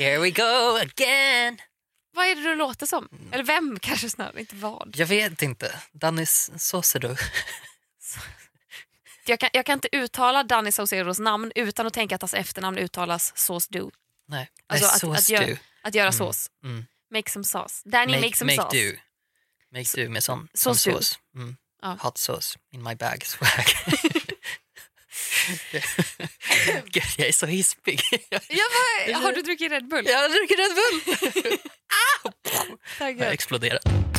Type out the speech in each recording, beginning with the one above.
Here we go again. Vad är det du låter som? Eller vem kanske snarare, inte vad. Jag vet inte. Danny Saucedo. Jag kan, jag kan inte uttala Danny Saucedos namn utan att tänka att hans efternamn uttalas Sauce Do. Nej, Alltså Nej att, sås att, göra, du. att göra sås. Mm. Make some sauce. Danny make, Make, some make sauce. do. Make do med sån, sån sås. Mm. Ja. Hot sauce in my bag swag. Gud, jag är så hispig. Vad, har du druckit Red Bull? Jag har druckit Red Bull. Jag har Taggad. exploderat.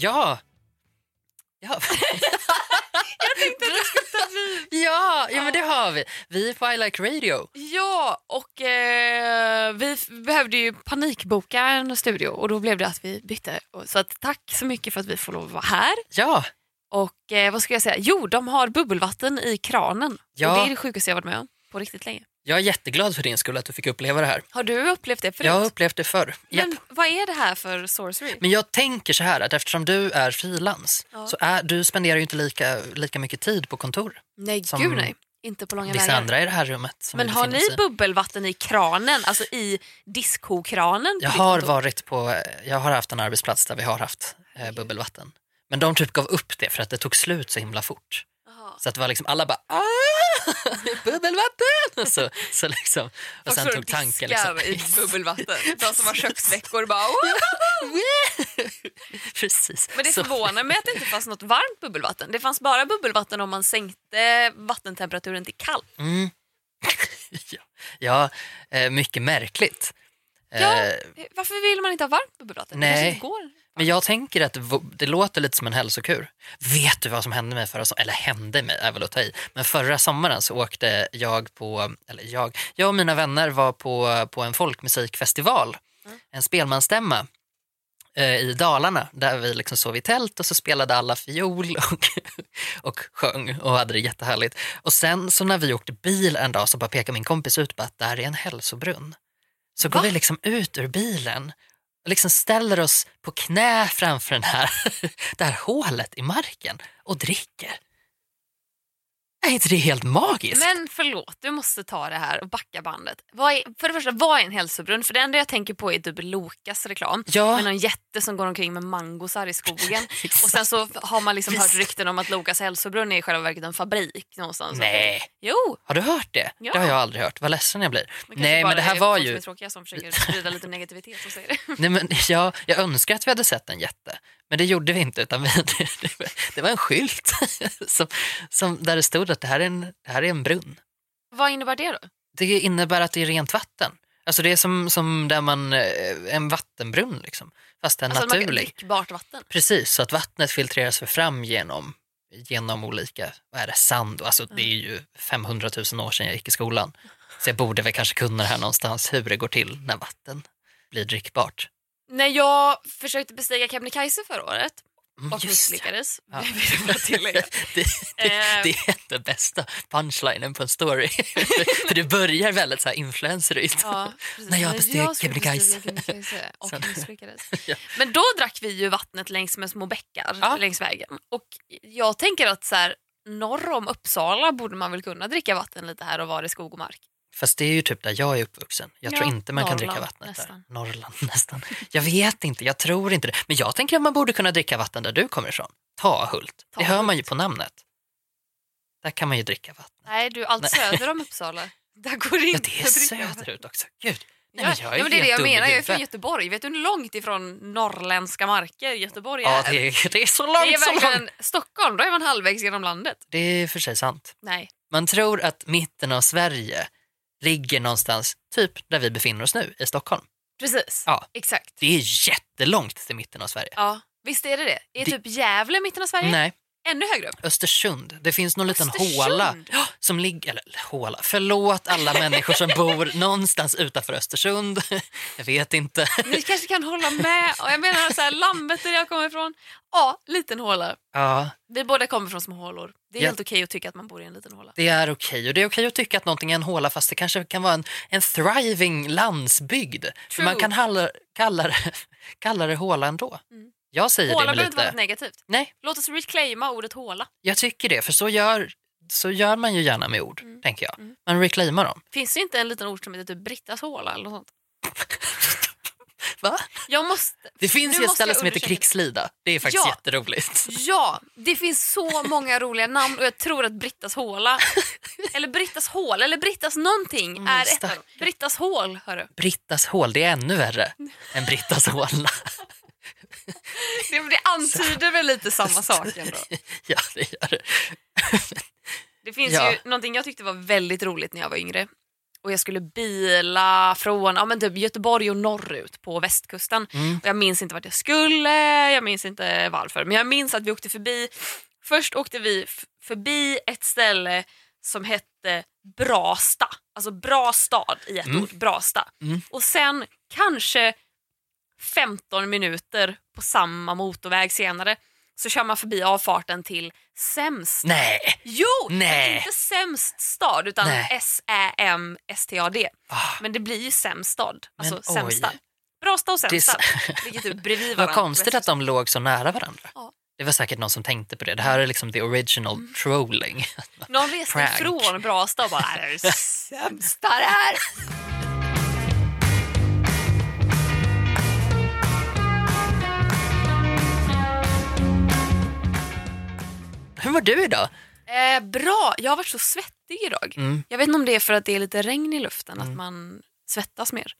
Ja! Ja. ja, ja, men det har vi. Vi är på I Like Radio. Ja, och eh, vi behövde ju panikboka en studio och då blev det att vi bytte. Så att, tack så mycket för att vi får lov att vara här. Ja, Och eh, vad ska jag säga? Jo, de har bubbelvatten i kranen. Ja. Och det är det sjukaste jag varit med om på riktigt länge. Jag är jätteglad för din skull att du fick uppleva det här. Har du upplevt det förut? Jag har upplevt det förr. Japp. Men vad är det här för sorcery? Men jag tänker så här att eftersom du är frilans Ja. så är, du spenderar ju inte lika, lika mycket tid på kontor. nej, som gud nej. Inte på långa Vissa vägar. andra i det här rummet. Men har ni bubbelvatten i kranen, alltså i diskokranen? Jag har varit på, jag har haft en arbetsplats där vi har haft eh, bubbelvatten. Men de typ gav upp det för att det tog slut så himla fort. Så att det var liksom alla bara ah, det är bubbelvatten! Så, så liksom, och sen tog tanken liksom. i bubbelvatten. De som har köksveckor bara... Precis. Men det förvånar mig att det inte fanns något varmt bubbelvatten. Det fanns bara bubbelvatten om man sänkte vattentemperaturen till kall. Mm. ja, ja eh, mycket märkligt. Ja, Eh, varför vill man inte ha varmt bubbelvatten? Det Nej. inte går. Men jag tänker att det, det låter lite som en hälsokur. Vet du vad som hände mig förra sommaren? Eller hände mig, är väl att ta i. Men förra sommaren så åkte jag på, eller jag, jag och mina vänner var på, på en folkmusikfestival. En spelmansstämma eh, i Dalarna där vi liksom sov i tält och så spelade alla fiol och, och sjöng och hade det jättehärligt. Och sen så när vi åkte bil en dag så bara pekade min kompis ut på att där är en hälsobrunn. Så går Va? vi liksom ut ur bilen och liksom ställer oss på knä framför den här, det här hålet i marken och dricker. Är inte det helt magiskt? Men förlåt, du måste ta det här och backa bandet. Är, för det första, vad är en hälsobrunn? För det enda jag tänker på är Dubbel Lokas reklam. Ja. Med någon jätte som går omkring med mangosar i skogen. och sen så har man liksom hört rykten om att Lokas hälsobrunn är i själva verket en fabrik någonstans. Nej. Jo, Har du hört det? Ja. Det har jag aldrig hört. Vad ledsen jag blir. men Nej, men det här är var folk som ju... är tråkiga som försöker sprida lite negativitet och säger det. Nej, men jag, jag önskar att vi hade sett en jätte, men det gjorde vi inte. Utan vi, det, det, var- en skylt som, som, där det stod att det här, är en, det här är en brunn. Vad innebär det då? Det innebär att det är rent vatten. Alltså det är som, som där man, eh, en vattenbrunn liksom, fast en Alltså naturlig. drickbart vatten. Precis, så att vattnet filtreras fram genom, genom olika, vad är det, sand. Alltså det är ju 500 000 år sedan jag gick i skolan. Så jag borde väl kanske kunna det här någonstans, hur det går till när vatten blir drickbart. När jag försökte bestiga Kebnekaise förra året Mm, och misslyckades, Ja. det, det, Eh. det är den bästa punchlinen på en story. för det börjar väldigt så här influencerigt. Ja. När jag besteg Kebnekaise. och misslyckades. Ja. Men då drack vi ju vattnet längs med små bäckar Ja. längs vägen. Och jag tänker att så här, norr om Uppsala borde man väl kunna dricka vatten lite här och var i skog och mark. Fast det är ju typ där jag är uppvuxen. Jag tror Ja, inte man kan dricka Norrland, vattnet nästan. där. Norrland nästan. Jag vet inte, jag tror inte det. Men jag tänker att man borde kunna dricka vatten där du kommer ifrån. Tahult. Det hör man ju på namnet. Där kan man ju dricka vatten. Nej, du, allt Nej. söder om Uppsala. Där går det Ja, inte det är söderut också. Gud. Nej, Ja, men jag är ja, men det är det jag menar, jag är från. Göteborg. Vet du hur långt ifrån norrländska marker Göteborg Ja, är? det är, det är så Det långt är så verkligen långt. Stockholm, då är man halvvägs genom landet. Det är för sig sant. Nej. Man tror att mitten av Sverige ligger någonstans, typ där vi befinner oss nu, i Stockholm. Precis, Ja. exakt. Det är jättelångt till mitten av Sverige. Ja, visst är det det? Är Det- typ Gävle mitten av Sverige? Nej, Ännu högre upp? Östersund. Det finns någon liten Östersund? håla som ligger... Eller håla. Förlåt alla människor som bor någonstans utanför Östersund. Jag vet inte. Ni kanske kan hålla med. Och jag menar så här, Lammet där jag kommer ifrån. Ja, liten håla. Ja, Vi båda kommer från små hålor. Det är Ja. helt okej att tycka att man bor i en liten håla. det är okej. Och det är okej att tycka att någonting är en håla fast det kanske kan vara en, en thriving landsbygd. Man kan halla, kalla, det, kalla det håla ändå. Mm. Jag säger Håla det med lite... något negativt. Nej, Låt oss reclaima ordet håla. jag tycker det. För så gör, så gör man ju gärna med ord, Mm. tänker jag. Mm. Man reclaimar dem. Finns det inte en liten ort som heter typ Brittas håla eller något sånt? Va? Jag måste... Det finns ju ett ställe som heter. Krigslida. Det är faktiskt Ja. jätteroligt. Ja, det finns så många roliga namn och jag tror att Brittas håla, eller Brittas hål, eller Brittas någonting Mm, är ett av dem. Brittas hål, hörru. Brittas hål, det är ännu värre än Brittas håla. Det, det antyder väl lite samma sak ändå. ja, det gör det. Det finns Ja. ju någonting jag tyckte var väldigt roligt när jag var yngre. Och jag skulle bila från ja, men typ Göteborg och norrut på västkusten. Mm. Och jag minns inte vart jag skulle, jag minns inte varför. Men jag minns att vi åkte förbi, först åkte vi förbi ett ställe som hette Brasta. Alltså bra stad i ett Mm. ord, Brasta. Mm. Och sen kanske 15 minuter på samma motorväg senare så kör man förbi avfarten till Sämst. Nej! Jo! Nej. Inte sämst stad utan. S-Ä-M-S-T-A-D. Ah, Men det blir ju sämst stad. Alltså Men sämsta. oj. Brasta och det är sämsta. Ligger typ bredvid Vad varandra. konstigt att de låg så nära varandra. Ja. Det var säkert någon som tänkte på det. Det här är liksom the original Mm. trolling. Någon reste ifrån Brasta och bara "Det är det sämsta det här. Hur mår du idag? Eh, bra, jag har varit så svettig idag. Mm. Jag vet inte om det är för att det är lite regn i luften, Mm. att man svettas mer.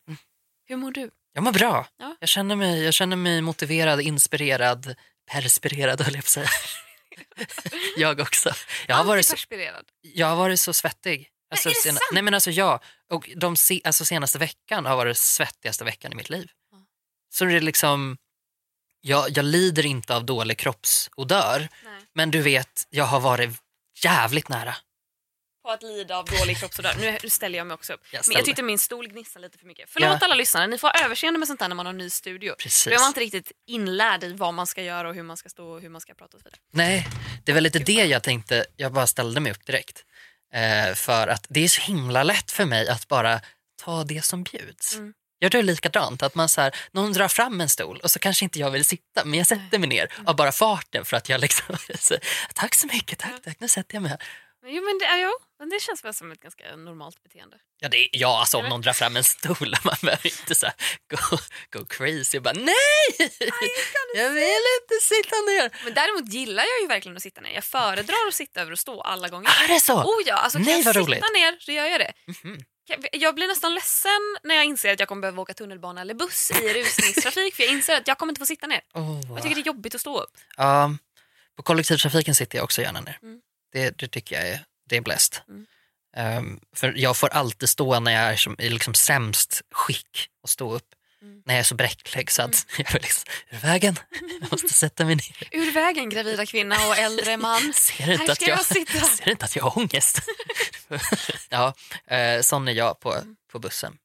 Hur mår du? Jag mår bra. Ja. Jag, känner mig, jag känner mig motiverad, inspirerad, perspirerad höll jag på att säga. jag också. Jag har, varit så, jag har varit så svettig. Alltså, är det sena, sant? nej men alltså ja, och de se, alltså, senaste veckan har varit svettigaste veckan i mitt liv. Så det är liksom, jag, jag lider inte av dålig kroppsodör, Nej. men du vet, jag har varit jävligt nära. På att lida av dålig kroppsodör. Nu ställer jag mig också upp. Jag Men jag tyckte min stol gnissade lite för mycket. Förlåt Ja. alla lyssnare, ni får ha överseende med sånt här när man har en ny studio. Precis. Då är man inte riktigt inlärd i vad man ska göra och hur man ska stå och hur man ska prata och så vidare. Nej, det var lite det jag tänkte, jag bara ställde mig upp direkt. Eh, för att det är så himla lätt för mig att bara ta det som bjuds. Mm. Gör du likadant? Att man så här, någon drar fram en stol och så kanske inte jag vill sitta men jag sätter mig ner av bara farten för att jag liksom, så, tack så mycket, tack, tack, nu sätter jag mig här. Jo, men det, ja, jo, men det känns väl som ett ganska normalt beteende. Ja, det ja alltså om någon drar fram en stol, man behöver inte så här, gå, gå crazy och bara nej, jag vill inte sitta ner. Men däremot gillar jag ju verkligen att sitta ner. Jag föredrar att sitta över och stå alla gånger. Är det så? Oh ja, alltså kan Nej, jag vad sitta roligt. ner så gör jag det. Mhm. Kan- Jag blir nästan ledsen när jag inser att jag kommer behöva åka tunnelbana eller buss i rusningstrafik för jag inser att jag kommer inte få sitta ner. Åh. Jag tycker det är jobbigt att stå upp. Ja, på kollektivtrafiken sitter jag också gärna ner. Mm. Det, det tycker jag är, det är bäst. Mm. Ehm, för jag får alltid stå när jag är som, i liksom sämst skick och stå upp. Mm. När jag är så bräcklig så att jag vill liksom, ur vägen, jag måste sätta mig ner. Ur vägen gravida kvinna och äldre man. Ser du inte, Här att jag, jag sitta. ser du inte att jag har ångest? ja, eh, sån är jag på, Mm. på bussen.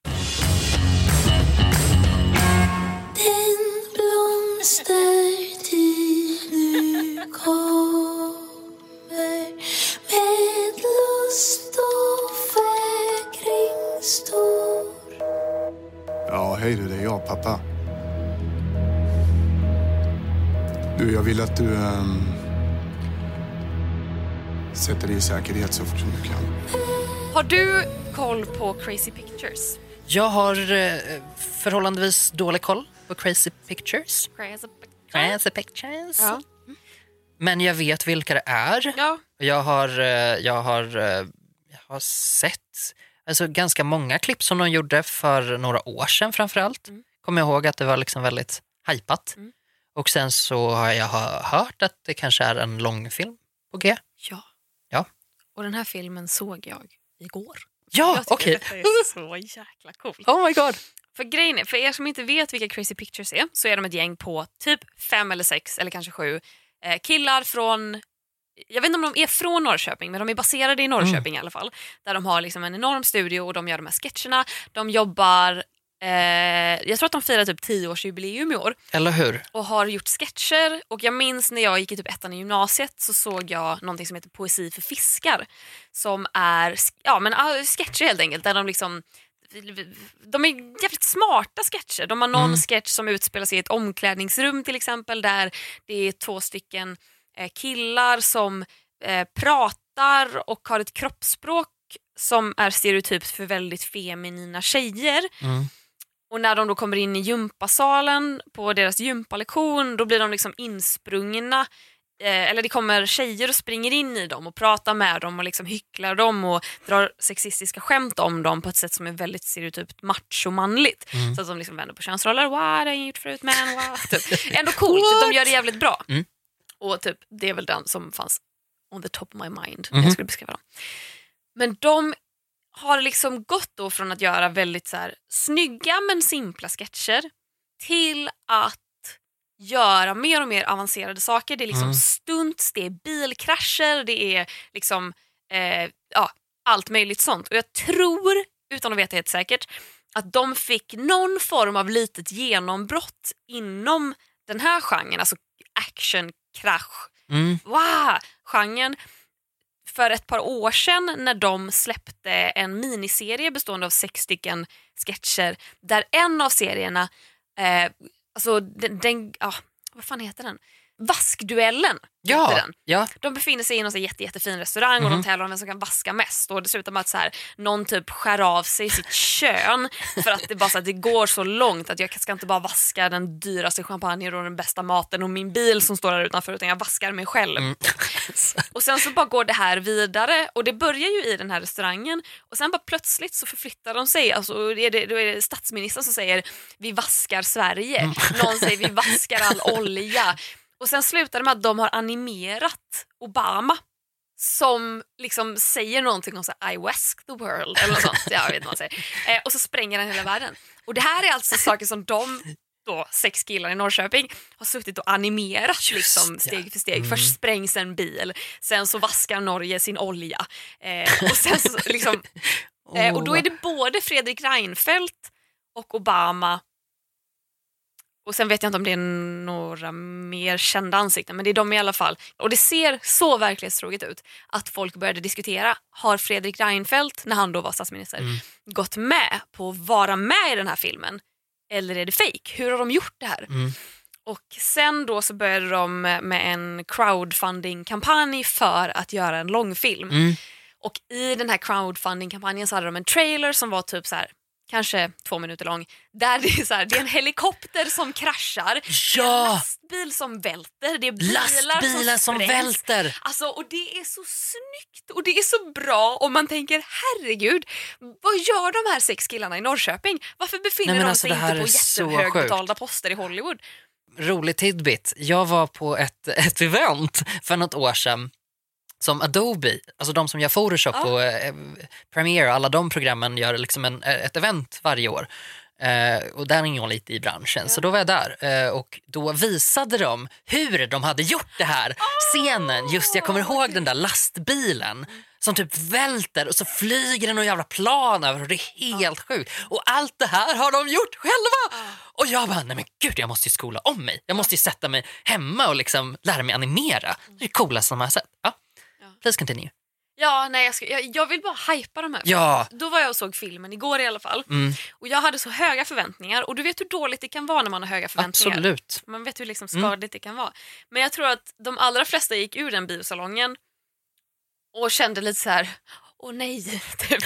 Den blomstertid nu kommer med lust och fägring stor Ja, hej du, det är jag, pappa. Du, jag vill att du ehm, sätter dig i säkerhet så fort som du kan. Har du koll på Crazy Pictures? Jag har eh, förhållandevis dålig koll på Crazy Pictures. Crazy Crazy Pictures. Ja. Men jag vet vilka det är. ja. Jag har, eh, jag har, eh, jag har sett alltså, ganska många klipp som de gjorde för några år sedan framförallt. Mm. Kommer jag ihåg att det var liksom väldigt hypat. Mm. Och sen så har jag hö- hört att det kanske är en långfilm på G. Ja. Ja. Och den här filmen såg jag igår. Ja, okej. detta är så jäkla coolt. Oh my god. För grejen är, för er som inte vet vilka Crazy Pictures är så är de ett gäng på typ fem eller sex eller kanske sju eh, killar från jag vet inte om de är från Norrköping men de är baserade i Norrköping i alla fall. Där de har liksom en enorm studio och de gör de här sketcherna. De jobbar, eh, jag tror att de firar typ 10-årsjubileum i år Eller hur? och har gjort sketcher. Och jag minns när jag gick i typ ettan i gymnasiet så såg jag någonting som heter Poesi för fiskar. Som är ja, men, ah, sketcher helt enkelt. Där de liksom de är jävligt smarta sketcher. De har någon Mm. sketch som utspelar sig i ett omklädningsrum till exempel där det är två stycken killar som eh, pratar och har ett kroppsspråk som är stereotypt för väldigt feminina tjejer. Mm. Och när de då kommer in i gympasalen på deras gympalektion då blir de liksom insprungna. Eh, eller det kommer tjejer och springer in i dem och pratar med dem och liksom hycklar dem och drar sexistiska skämt om dem på ett sätt som är väldigt stereotypt machomanligt. Mm. Så att de liksom vänder på könsroller. Wow, det har jag gjort förut man. Wow. Typ. Ändå coolt, de gör det jävligt bra. Mm. Och typ, det är väl den som fanns on the top of my mind när Mhm. jag skulle beskriva dem. Men de har liksom gått då från att göra väldigt så här, snygga men simpla sketcher till att göra mer och mer avancerade saker. Det är liksom Mm. stunts, det är bilkrascher, det är liksom eh, ja, allt möjligt sånt. Och jag tror, utan att veta helt säkert, att de fick någon form av litet genombrott inom den här genren, alltså action, krasch, Mm. wow, genren för ett par år sedan när de släppte en miniserie bestående av sex stycken sketcher där en av serierna, eh, alltså den, den ja, vad fan heter den? Vaskduellen Ja, den. ja. De befinner sig i någon så här jätte, jättefin restaurang och Mhm. de tävlar om vem som kan vaska mest. Och dessutom att så här, någon typ skär av sig sitt kön för att det, bara så att det går så långt att jag ska inte bara vaska den dyraste champagnen och den bästa maten och min bil som står där utanför utan jag vaskar mig själv. Mm. Och sen så bara går det här vidare och det börjar ju i den här restaurangen och sen bara plötsligt så förflyttar de sig. Alltså, är det, då är det statsministern som säger vi vaskar Sverige. Mm. Någon säger vi vaskar all olja. Och sen slutar det med att de har animerat Obama som liksom säger någonting om så här, I wask the world eller något sånt. Jag vet inte vad säger. Eh, och så spränger han hela världen. Och det här är alltså saker som de då, sex killar i Norrköping har suttit och animerat liksom, steg för steg. Mm. Först sprängs en bil, sen så vaskar Norge sin olja. Eh, och, sen så, liksom, eh, och då är det både Fredrik Reinfeldt och Obama och sen vet jag inte om det är några mer kända ansikten men det är de i alla fall. Och det ser så verklighetstroget ut att folk började diskutera, har Fredrik Reinfeldt, när han då var statsminister, Mm. gått med på att vara med i den här filmen? Eller är det fake? Hur har de gjort det här? Mm. Och sen då så började de med en crowdfunding-kampanj för att göra en långfilm. Mm. Och i den här crowdfunding-kampanjen så hade de en trailer som var typ så här kanske två minuter lång. Där det är, så här, det är en helikopter som kraschar, är en Ja! lastbil som välter, det är bilar Lastbilar som sprängs. välter! Alltså, och det är så snyggt och det är så bra och man tänker herregud, vad gör de här sex killarna i Norrköping? Varför befinner Nej, de alltså, sig inte på jättehögbetalda poster i Hollywood? rolig tidbit. Jag var på ett, ett event för något år sedan som Adobe, alltså de som gör Photoshop Ja. och eh, Premiere, alla de programmen gör liksom en, ett event varje år. Eh, och där ingår jag lite i branschen, så då var jag där eh, och då visade de hur de hade gjort det här scenen. Just jag kommer ihåg den där lastbilen som typ välter och så flyger det någon jävla plan över och det är helt sjukt. Och allt det här har de gjort själva! Och jag bara, nej men gud jag måste ju skola om mig. Jag måste ju sätta mig hemma och liksom lära mig animera. Det är det coolaste som jag har sett. Ja. Ja. Please continue. Ja, nej, jag, ska, jag, jag vill bara hypa de här. Ja. Då var jag och såg filmen igår i alla fall. Mm, Och jag hade så höga förväntningar och du vet hur dåligt det kan vara när man har höga förväntningar. absolut. Man vet hur liksom Mm. skadligt det kan vara. Men jag tror att de allra flesta gick ur den biosalongen och kände lite så här. Åh nej, typ.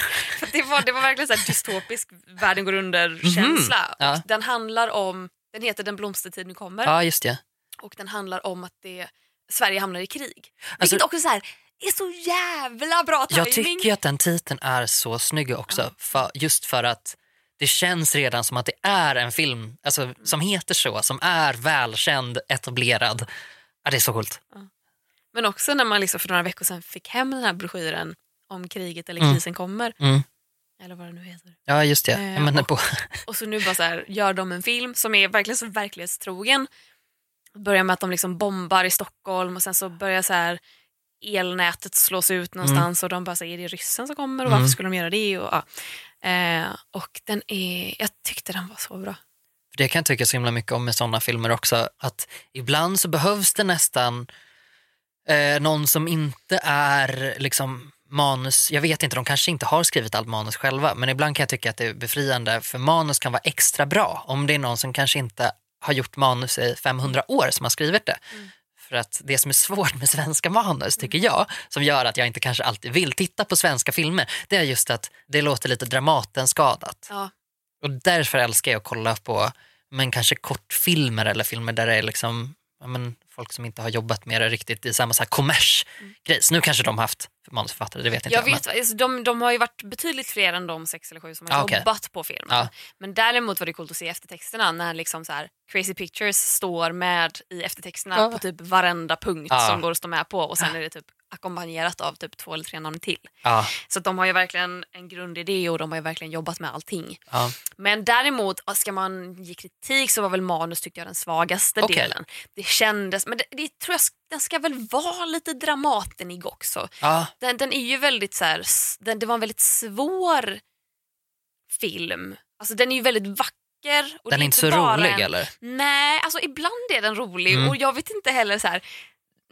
Det, var, det var verkligen så här dystopisk världen går under-känsla. Mhm. Ja. Den handlar om, den heter Den blomstertid nu kommer Ja, just det. och den handlar om att det, Sverige hamnar i krig. Alltså- Vilket också så här, är så jävla bra timing. Jag tycker att den titeln är så snygg också. För, just för att det känns redan som att det är en film alltså, som heter så, som är välkänd, etablerad. Ja, det är så coolt. Men också när man liksom för några veckor sedan fick hem den här broschyren om kriget eller Mm. krisen kommer. Mm. Eller vad det nu heter. Ja, just det. Eh, Jag menar på... Och så nu bara så här, gör de en film som är verkligen så verklighetstrogen. Börjar med att de liksom bombar i Stockholm och sen så börjar så här elnätet slås ut någonstans och de bara säger är det ryssen som kommer och varför Mm. skulle de göra det? Och, ja. eh, och den är, jag tyckte den var så bra. Det kan jag tycka så himla mycket om med sådana filmer också. Att ibland så behövs det nästan eh, någon som inte är liksom manus, jag vet inte, de kanske inte har skrivit allt manus själva, men ibland kan jag tycka att det är befriande för manus kan vara extra bra om det är någon som kanske inte har gjort manus i 500 år som har skrivit det. För att det som är svårt med svenska manus tycker jag, som gör att jag inte kanske alltid vill titta på svenska filmer, det är just att det låter lite Dramaten-skadat. Ja. Och därför älskar jag att kolla på men kanske kortfilmer eller filmer där det är liksom, ja, men, folk som inte har jobbat med det riktigt i samma så här kommers-grej. Så nu kanske de har haft manusförfattare, det vet inte Jag jag. vet, alltså, de, de har ju varit betydligt fler än de sex eller sju som har Ah, jobbat på filmen. Ja. Men däremot var det coolt att se eftertexterna när liksom så här, Crazy Pictures står med i eftertexterna Ja. på typ varenda punkt Ja. som går att stå med på och sen är det typ ackompanjerat av typ två eller tre namn till. ja, Så att de har ju verkligen en grundidé och de har ju verkligen jobbat med allting. ja. Men däremot, ska man ge kritik så var väl manus tyckte jag den svagaste Okej. delen. Det kändes, men det, det tror jag, den ska väl vara lite dramatenig också. ja. Den, den är ju väldigt så här, den, det var en väldigt svår film. Alltså den är ju väldigt vacker. Och Den det är inte så rolig en, eller? Nej, alltså ibland är den rolig Mm. och jag vet inte heller så här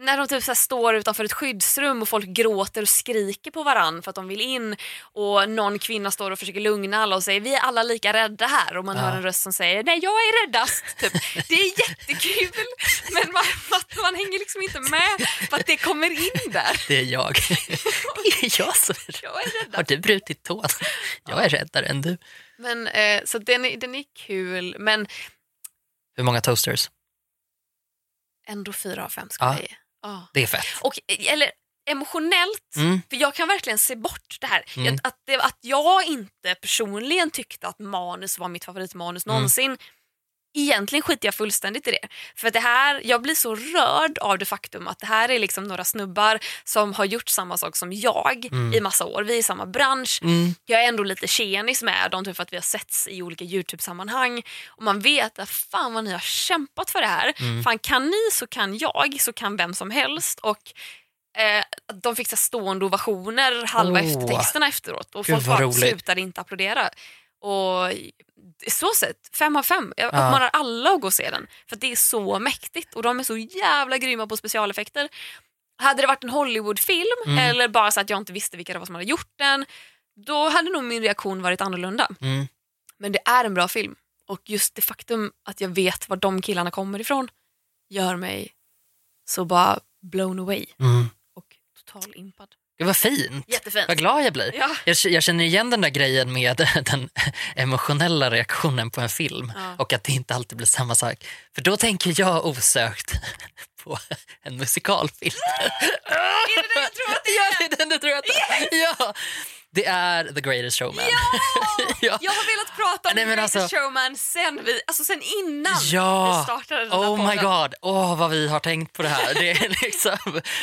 när de typ så står utanför ett skyddsrum och folk gråter och skriker på varann för att de vill in och någon kvinna står och försöker lugna alla och säger vi är alla lika rädda här och man Ja. hör en röst som säger nej jag är räddast. Typ. Det är jättekul men man, man, man hänger liksom inte med för att det kommer in där. Det är jag. är jag så Jag är Har räddast. du brutit tån? Jag är räddare än du. Men, eh, så den är, den är kul men Hur många toasters? ändå fyra av fem skulle Ja. jag ge. Ja. Det är fett. Och, eller emotionellt, Mm. för jag kan verkligen se bort det här. Mm. Att, att, det, att jag inte personligen tyckte att manus var mitt favoritmanus Mm. någonsin. Egentligen skiter jag fullständigt i det. För det här, jag blir så rörd av det faktum att det här är liksom några snubbar som har gjort samma sak som jag Mm. i massa år. Vi är i samma bransch. Mm. Jag är ändå lite tjenis med dem typ för att vi har setts i olika Youtube-sammanhang. Och man vet att fan vad ni har kämpat för det här. Mm. Fan kan ni så kan jag, så kan vem som helst. Och eh, de fick så stående ovationer halva Åh. eftertexterna efteråt. Och Gud, folk bara slutade inte applådera. Och så sett, fem av fem. Jag Ja. uppmanar alla att gå och se den. För det är så mäktigt och de är så jävla grymma på specialeffekter. Hade det varit en Hollywoodfilm Mm. eller bara så att jag inte visste vilka det var som hade gjort den, då hade nog min reaktion varit annorlunda. Mm. Men det är en bra film och just det faktum att jag vet var de killarna kommer ifrån gör mig så bara blown away Mm. och total impad. Det var fint. Jättefint. Vad glad jag blir. Ja. Jag, jag känner igen den där grejen med den emotionella reaktionen på en film Ja. och att det inte alltid blir samma sak. För då tänker jag osökt på en musikalfilm. Är det det jag tror att det ja, det är den du tror att det är. Ja, det är The Greatest Showman. ja. Jag har velat prata om Nej, The Greatest alltså- Showman sen, vi, alltså sen innan Ja. vi startade den Oh my god, åh vad vi har tänkt på det här. Det är liksom,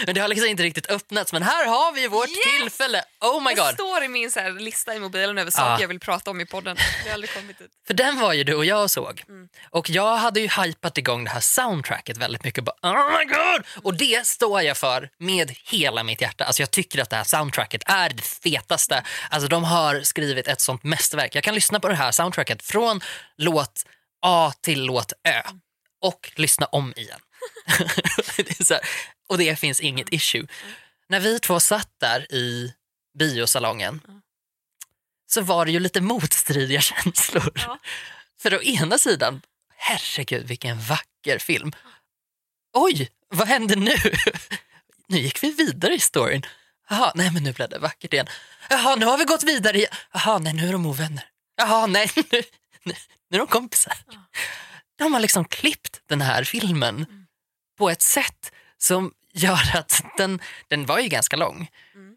men det har liksom inte riktigt öppnats. Men här har vi vårt Yes! tillfälle. Oh my Det god. står i min så lista i mobilen över saker Ja. jag vill prata om i podden. Det har aldrig kommit ut. För den var ju du och jag såg. Mm. Och jag hade ju hypat igång det här soundtracket väldigt mycket. Bara, oh my god! Och det står jag för med hela mitt hjärta. Alltså jag tycker att det här soundtracket är det fetaste. Alltså de har skrivit ett sånt mästerverk. Jag kan lyssna på det här soundtracket från låt A till låt Ö. Och lyssna om igen. det här, och det finns inget issue. När vi två satt där i biosalongen så var det ju lite motstridiga känslor. Ja. För å ena sidan, herregud vilken vacker film. Oj, vad hände nu? Nu gick vi vidare i storyn. Jaha, nej men nu blev det vackert igen. Jaha, nu har vi gått vidare igen. Jaha, nej nu är de ovänner. Jaha, nej nu, nu, nu är de kompisar. De har liksom klippt den här filmen på ett sätt som gör att den, den var ju ganska lång. Mm.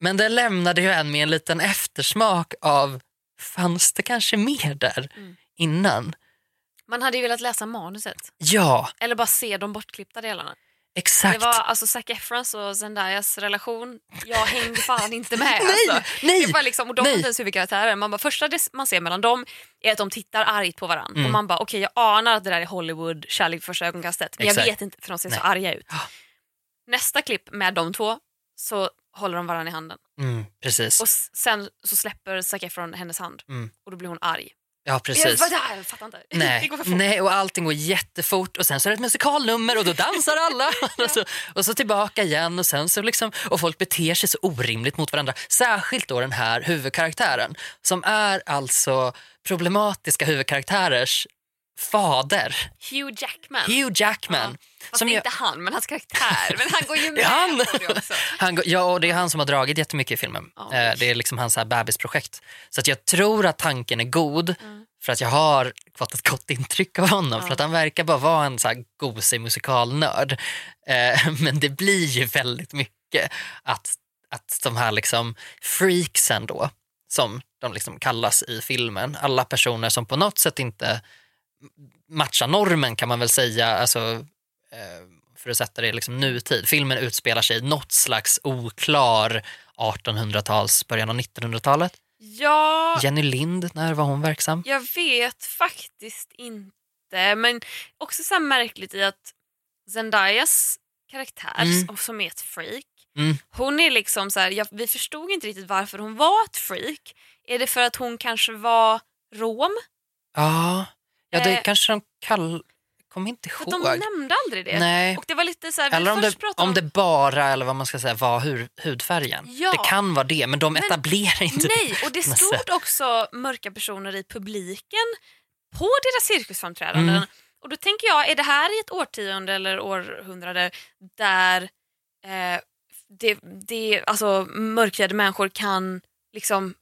Men den lämnade ju en med en liten eftersmak av, fanns det kanske mer där Mm. innan? Man hade ju velat läsa manuset. Ja, Eller bara se de bortklippta delarna. Exakt. Det var alltså Zac Efrons och Zendayas relation. Jag hängde fan inte med. Nej, alltså. nej, Det var liksom, och de var inte ens huvudkaraktärer. Man bara, första det man ser mellan dem är att de tittar argt på varandra. Mm. Och man bara, okej jag anar att det där är Hollywood, kärlek första ögonkastet. Men jag Exakt. vet inte för de ser så Nej. arga ut. Ja. Nästa klipp med de två så håller de varandra i handen. Mm, precis. Och sen så släpper Zac Efron hennes hand Mm. och då blir hon arg. Ja, Jag, precis. vadå? jag fattar inte. det Nej, går för fort. nej, och allting går jättefort och sen så är det ett musikalnummer och då dansar alla och, så, och så tillbaka igen och sen så liksom och folk beter sig så orimligt mot varandra. Särskilt då den här huvudkaraktären som är alltså problematiska huvudkaraktärers fader, Hugh Jackman. Hugh Jackman. Fast som det är inte han, men hans karaktär. Men han går ju med Ja, han. på det också. Han, går- ja, och det är han som har dragit jättemycket i filmen. Ja. Eh, Det är liksom hans så här bebisprojekt. Så att jag tror att tanken är god Mm. för att jag har fått ett gott intryck av honom. Ja. För att han verkar bara vara en så här gosig musikalnörd. Eh, Men det blir ju väldigt mycket att, att de här liksom freaksen då, som de liksom kallas i filmen, alla personer som på något sätt inte matchar normen kan man väl säga. Alltså, eh, för att sätta det i liksom nutid. Filmen utspelar sig i något slags oklar 1800-tals, början av 1900-talet. Ja, Jenny Lind, när var hon verksam? jag vet faktiskt inte. Men också så märkligt i att Zendayas karaktär, Mm. som- är ett freak, Mm. hon är liksom så här, ja, vi förstod inte riktigt varför hon var ett freak. Är det för att hon kanske var rom? Ja, ja det Eh, kanske de kall... Kommer inte ihåg. de nämnde aldrig det. Nej. Och det var lite så här, Eller om det, pratade om det bara, eller vad man ska säga, var hud, hudfärgen. Ja. Det kan vara det, men de Men- etablerar inte Nej, det. och det stod också mörka personer i publiken på deras cirkusframträdanden. Mm. Och då tänker jag, är det här i ett årtionde eller århundrade där eh, det, det, alltså, mörkhyade människor kan liksom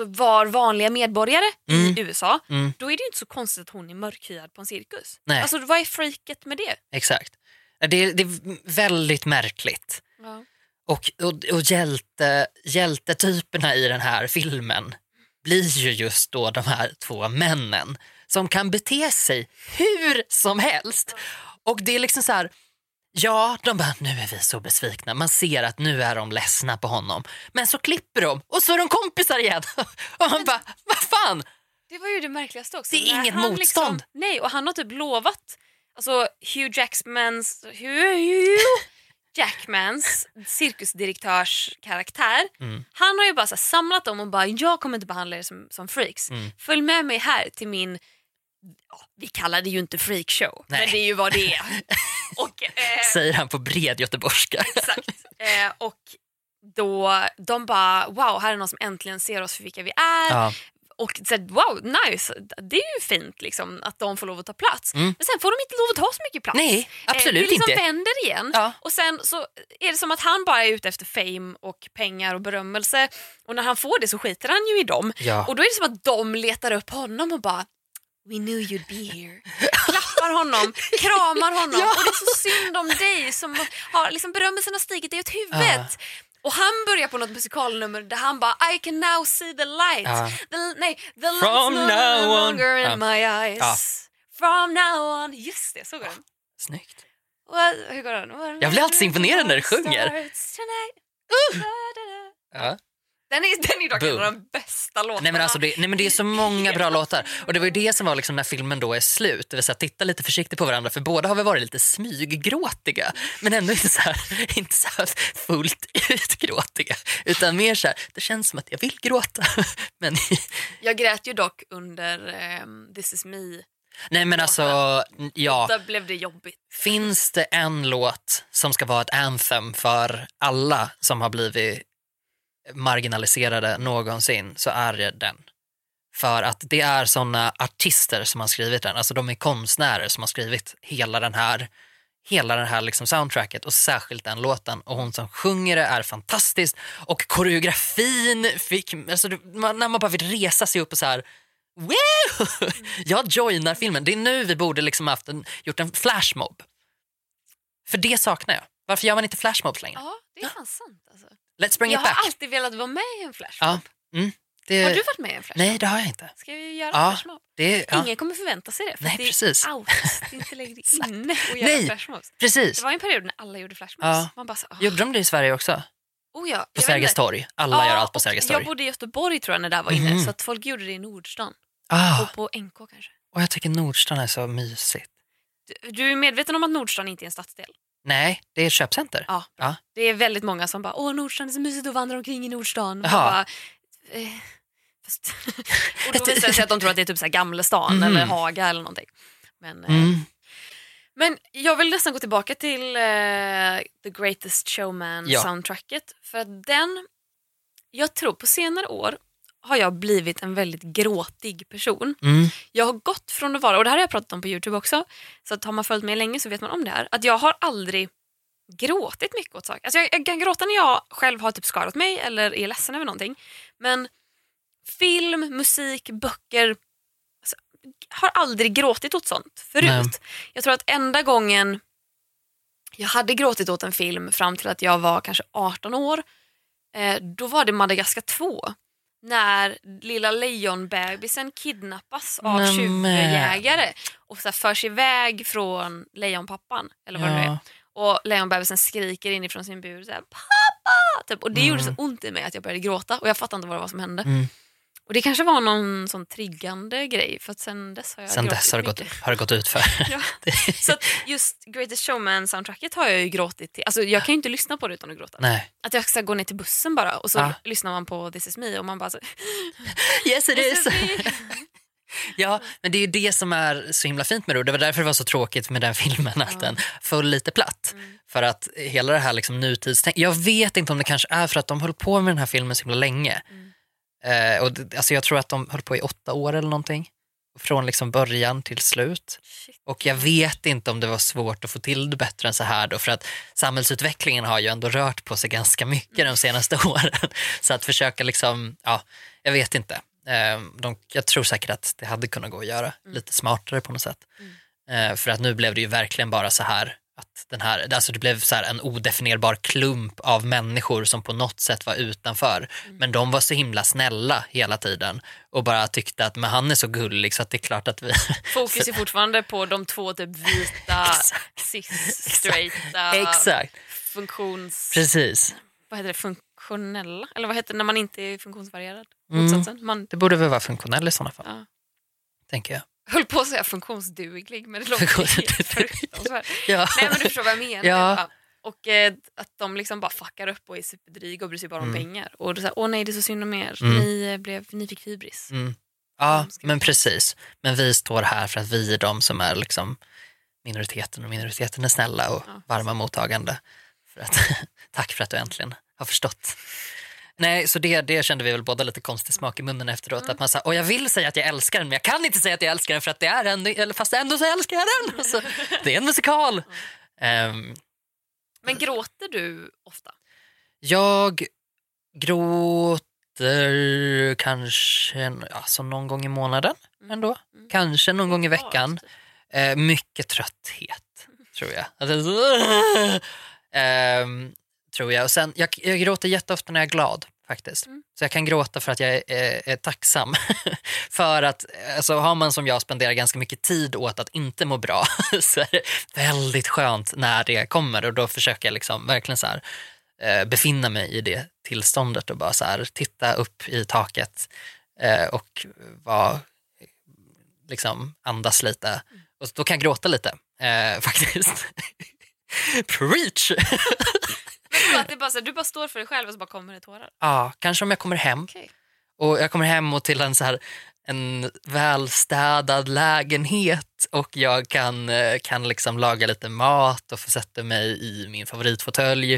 alltså, vara vanliga medborgare Mm. i USA, Mm. då är det ju inte så konstigt att hon är mörkhyad på en cirkus. Nej. Alltså vad är freaket med det? Exakt. Det är, det är väldigt märkligt. Och, och, och hjälte, hjältetyperna i den här filmen blir ju just då de här två männen som kan bete sig hur som helst. Och det är liksom så här, ja, de bara, nu är vi så besvikna. Man ser att nu är de ledsna på honom. Men så klipper de och så är de kompisar igen. Och man bara, vad fan? Det var ju det märkligaste också. Det är inget motstånd. Liksom, nej, och han har typ lovat, alltså Hugh Jackmans, Hugh Jackmans cirkusdirektörs karaktär. Mm. Han har ju bara så samlat dem och bara, jag kommer inte behandla er som, som freaks. Mm. Följ med mig här till min, ja, vi kallar det ju inte freakshow, men det är ju vad det är. och, eh, Säger han på bred göteborgska. Exakt. Eh, och då, de bara, wow, här är någon som äntligen ser oss för vilka vi är. Ja. Och så, wow, nice, det är ju fint liksom, att de får lov att ta plats. Mm. Men sen får de inte lov att ta så mycket plats. Nej, absolut eh, det liksom inte. vänder igen. Ja. Och sen så är det som att han bara är ute efter fame och pengar och berömmelse. Och när han får det så skiter han ju i dem. Ja. Och då är det som att de letar upp honom och bara We knew you'd be here. Klappar honom, kramar honom Ja. och det är så synd om dig som har liksom berömmelsen har stigit dig åt huvudet. Och han börjar på något musikalnummer där han bara I can now see the light. Ja. The, nej, the light's From no now on. longer in Ja. my eyes. From now on. Just det, så går den. Snyggt. What, hur går den? Jag blir alltid så imponerad när du sjunger. Ja. Den är, den är dock en Boom. av de bästa låtarna. Nej men, alltså det, nej men det är så många bra låtar. Och det var ju det som var liksom när filmen då är slut. Det vill säga titta lite försiktigt på varandra för båda har vi varit lite smyggråtiga. Men ändå inte så här, inte så här fullt ut gråtiga. Utan mer så här, det känns som att jag vill gråta. Men Jag grät ju dock under ehm, This is me. nej men alltså, ja. Där blev det jobbigt. Finns det en låt som ska vara ett anthem för alla som har blivit marginaliserade någonsin så är det den. För att det är sådana artister som har skrivit den, alltså de är konstnärer som har skrivit hela den här hela den här liksom soundtracket och särskilt den låten och hon som sjunger det är fantastisk och koreografin fick, alltså man, när man bara vill resa sig upp och så här Woo! Jag joinar filmen. Det är nu vi borde liksom haft en, gjort en flashmob. För det saknar jag. Varför gör man inte flashmobs längre? Ja, det är fan sant. Alltså. Let's bring Jag it har back. alltid velat vara med i en flash. Ja. Mm. Det, Har du varit med i en flashmob? Nej, det har jag inte. Ska vi göra Ja. en flashmob? Det, ja, Ingen kommer förvänta sig det. För Nej, det är out. Det är inte längre inne att göra Nej. flashmobs. precis. Det var en period när alla gjorde flashmobs. Ja. Man bara så, åh. Gjorde de det i Sverige också? Oh, ja. På jag Sergels torg? Alla Ja, gör allt på Sergels Jag torg. bodde i Göteborg tror jag när det här var inne. Mhm. Så att folk gjorde det i Nordstan. Ah, Och på NK kanske. och jag tycker Nordstan är så mysigt. Du, du är medveten om att Nordstan inte är en stadsdel? Nej, det är ett köpcenter. Ja. Ja. Det är väldigt många som bara åh Nordstan är så mysigt att vandra omkring i Nordstan. Bara, eh, fast, och då visar det sig att de tror att det är typ så här Gamlestan Mhm. eller Haga eller någonting. Men, eh, Mm. men jag vill nästan gå tillbaka till eh, The Greatest Showman Ja. soundtracket. För den, jag tror på senare år har jag blivit en väldigt gråtig person. Mm. Jag har gått från att vara, och det här har jag pratat om på Youtube också, så att har man följt med länge så vet man om det här, att jag har aldrig gråtit mycket åt saker. Alltså jag, jag kan gråta när jag själv har typ skadat mig eller är ledsen över någonting. Men film, musik, böcker, alltså, har aldrig gråtit åt sånt förut. Nej. Jag tror att enda gången jag hade gråtit åt en film fram till att jag var kanske 18 år, eh, då var det Madagaskar 2. När lilla lejonbebisen kidnappas av Nämen. tjuvjägare och så här förs iväg från lejonpappan. Eller vad det nu är. Ja. Och lejonbebisen skriker inifrån sin bur så här, pappa! Typ. Och det Mm. gjorde så ont i mig att jag började gråta och jag fattade inte vad det var som hände. Mm. Och det kanske var någon sån triggande grej för att sen dess har jag Sen dess har det, gått, har det gått ut för. Ja. Så just Greatest Showman-soundtracket har jag ju gråtit till. Alltså jag kan ju inte lyssna på det utan att gråta. Nej. Att jag ska gå ner till bussen bara och så Ah. lyssnar man på This is me och man bara så, Yes it is. Ja, men det är ju det som är så himla fint med det. Och Det var därför det var så tråkigt med den filmen, att den föll lite platt. Mm. För att hela det här liksom nutidstänk... Jag vet inte om det kanske är för att de höll på med den här filmen så himla länge. Mm. Eh, och det, alltså jag tror att de höll på i åtta år eller någonting. Från liksom början till slut. Shit. Och jag vet inte om det var svårt att få till det bättre än så här då, för att samhällsutvecklingen har ju ändå rört på sig ganska mycket de senaste åren. Så att försöka liksom, ja, jag vet inte. Eh, De, jag tror säkert att det hade kunnat gå att göra lite smartare på något sätt. Eh, För att nu blev det ju verkligen bara så här att den här, alltså det blev så en odefinierbar klump av människor som på något sätt var utanför. Men de var så himla snälla hela tiden och bara tyckte att men han är så gullig så att det är klart att vi... Fokus är fortfarande på de två typ vita, cis-straighta, Exakt, funktions... precis. Vad heter det? Funktionella? Eller vad heter det när man inte är funktionsvarierad? Mm. Man Det borde väl vara funktionell i sådana fall, Ja. tänker jag. Höll på att säga funktionsduglig men det låter helt fruktansvärt. Ja. Nej men du förstår vad jag menar. Ja. Och eh, att de liksom bara fuckar upp och är superdryga och bryr sig bara om Mm. pengar. Och så här, åh nej det är så synd om er, Mm. ni, eh, blev, ni fick hybris. Mm. Ja, men precis. Men vi står här för att vi är de som är liksom minoriteten och minoriteten är snälla och Ja. varma mottagande. För att, tack för att du äntligen har förstått. Nej, så det, det kände vi väl båda lite konstig smak i munnen efteråt. Att man sa, och jag vill säga att jag älskar den men jag kan inte säga att jag älskar den för att det är en, eller fast ändå så älskar jag den. Alltså, det är en musikal. Ehm, Men gråter du ofta? Jag gråter kanske alltså någon gång i månaden ändå. Mm. Kanske någon gång i veckan. Eh, mycket trötthet, tror jag. Ehm, tror jag. Och sen, jag, jag gråter jätteofta när jag är glad faktiskt. Mm. Så jag kan gråta för att jag är, är, är tacksam. för att alltså, har man som jag spenderar ganska mycket tid åt att inte må bra så är det väldigt skönt när det kommer och då försöker jag liksom verkligen så här, eh, befinna mig i det tillståndet och bara så här, titta upp i taket eh, och vara liksom andas lite. Och då kan jag gråta lite eh, faktiskt. Preach! Att det bara så här, du bara står för dig själv och så bara kommer det tårar. ja, kanske om jag kommer hem Okej. och jag kommer hem och till en så här en välstädad lägenhet och jag kan, eh, kan liksom laga lite mat och få sätta mig i min favoritfåtölj.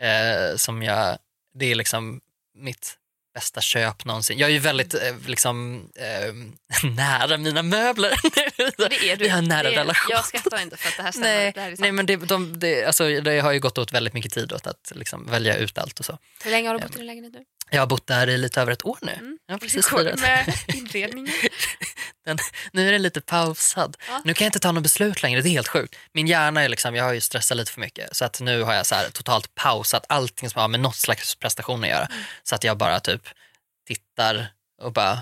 Eh, som jag, det är liksom mitt bästa köp någonsin. Jag är ju väldigt eh, liksom, eh, nära mina möbler. Det är du. Vi har en nära är, relation. Jag skrattar inte för att det här stämmer. Nej, det här nej men det, de, det, alltså, det har ju gått åt väldigt mycket tid åt att liksom välja ut allt och så. Hur länge har du bott i din lägenhet nu? Jag har bott där i lite över ett år nu. Mm. Jag har Hur precis går det med inredningen? Den, nu är den lite pausad. Ja. Nu kan jag inte ta något beslut längre, det är helt sjukt. Min hjärna är liksom, jag har ju stressat lite för mycket så att nu har jag så här totalt pausat allting som har med något slags prestation att göra. Så att jag bara typ tittar och bara,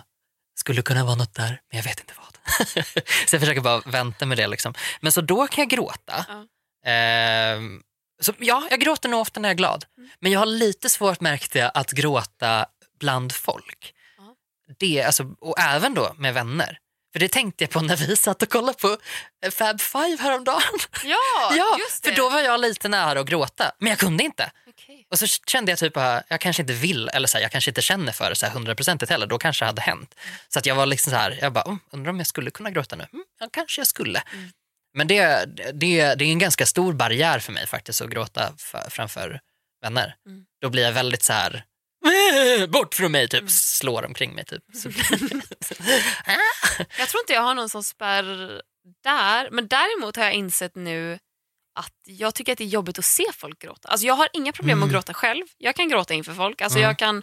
skulle kunna vara något där, men jag vet inte vad. så jag försöker bara vänta med det. Liksom. Men så då kan jag gråta. Ja. Ehm, så ja, jag gråter nog ofta när jag är glad. Mm. Men jag har lite svårt märkte jag att gråta bland folk. Det, alltså, och även då med vänner. För det tänkte jag på när vi satt och kollade på eh, Fab Five häromdagen. Ja, ja, just det. för då var jag lite nära att gråta, men jag kunde inte. Okej. Och så kände jag typ att jag kanske inte vill, eller så här, jag kanske inte känner för det så hundraprocentigt heller. Då kanske det hade hänt. Så att jag var liksom så här, jag bara, "Mm, undrar om jag skulle kunna gråta nu? Mm, ja, kanske jag skulle. Mm. Men det, det, det är en ganska stor barriär för mig faktiskt att gråta för, framför vänner. Mm. Då blir jag väldigt så här, "Eh, bort från mig, typ Mm. slår omkring mig. Typ. Jag tror inte jag har någon som spärr där. Men däremot har jag insett nu att jag tycker att det är jobbigt att se folk gråta. Alltså jag har inga problem med att Mm. gråta själv. Jag kan gråta inför folk. Alltså Mm. jag kan...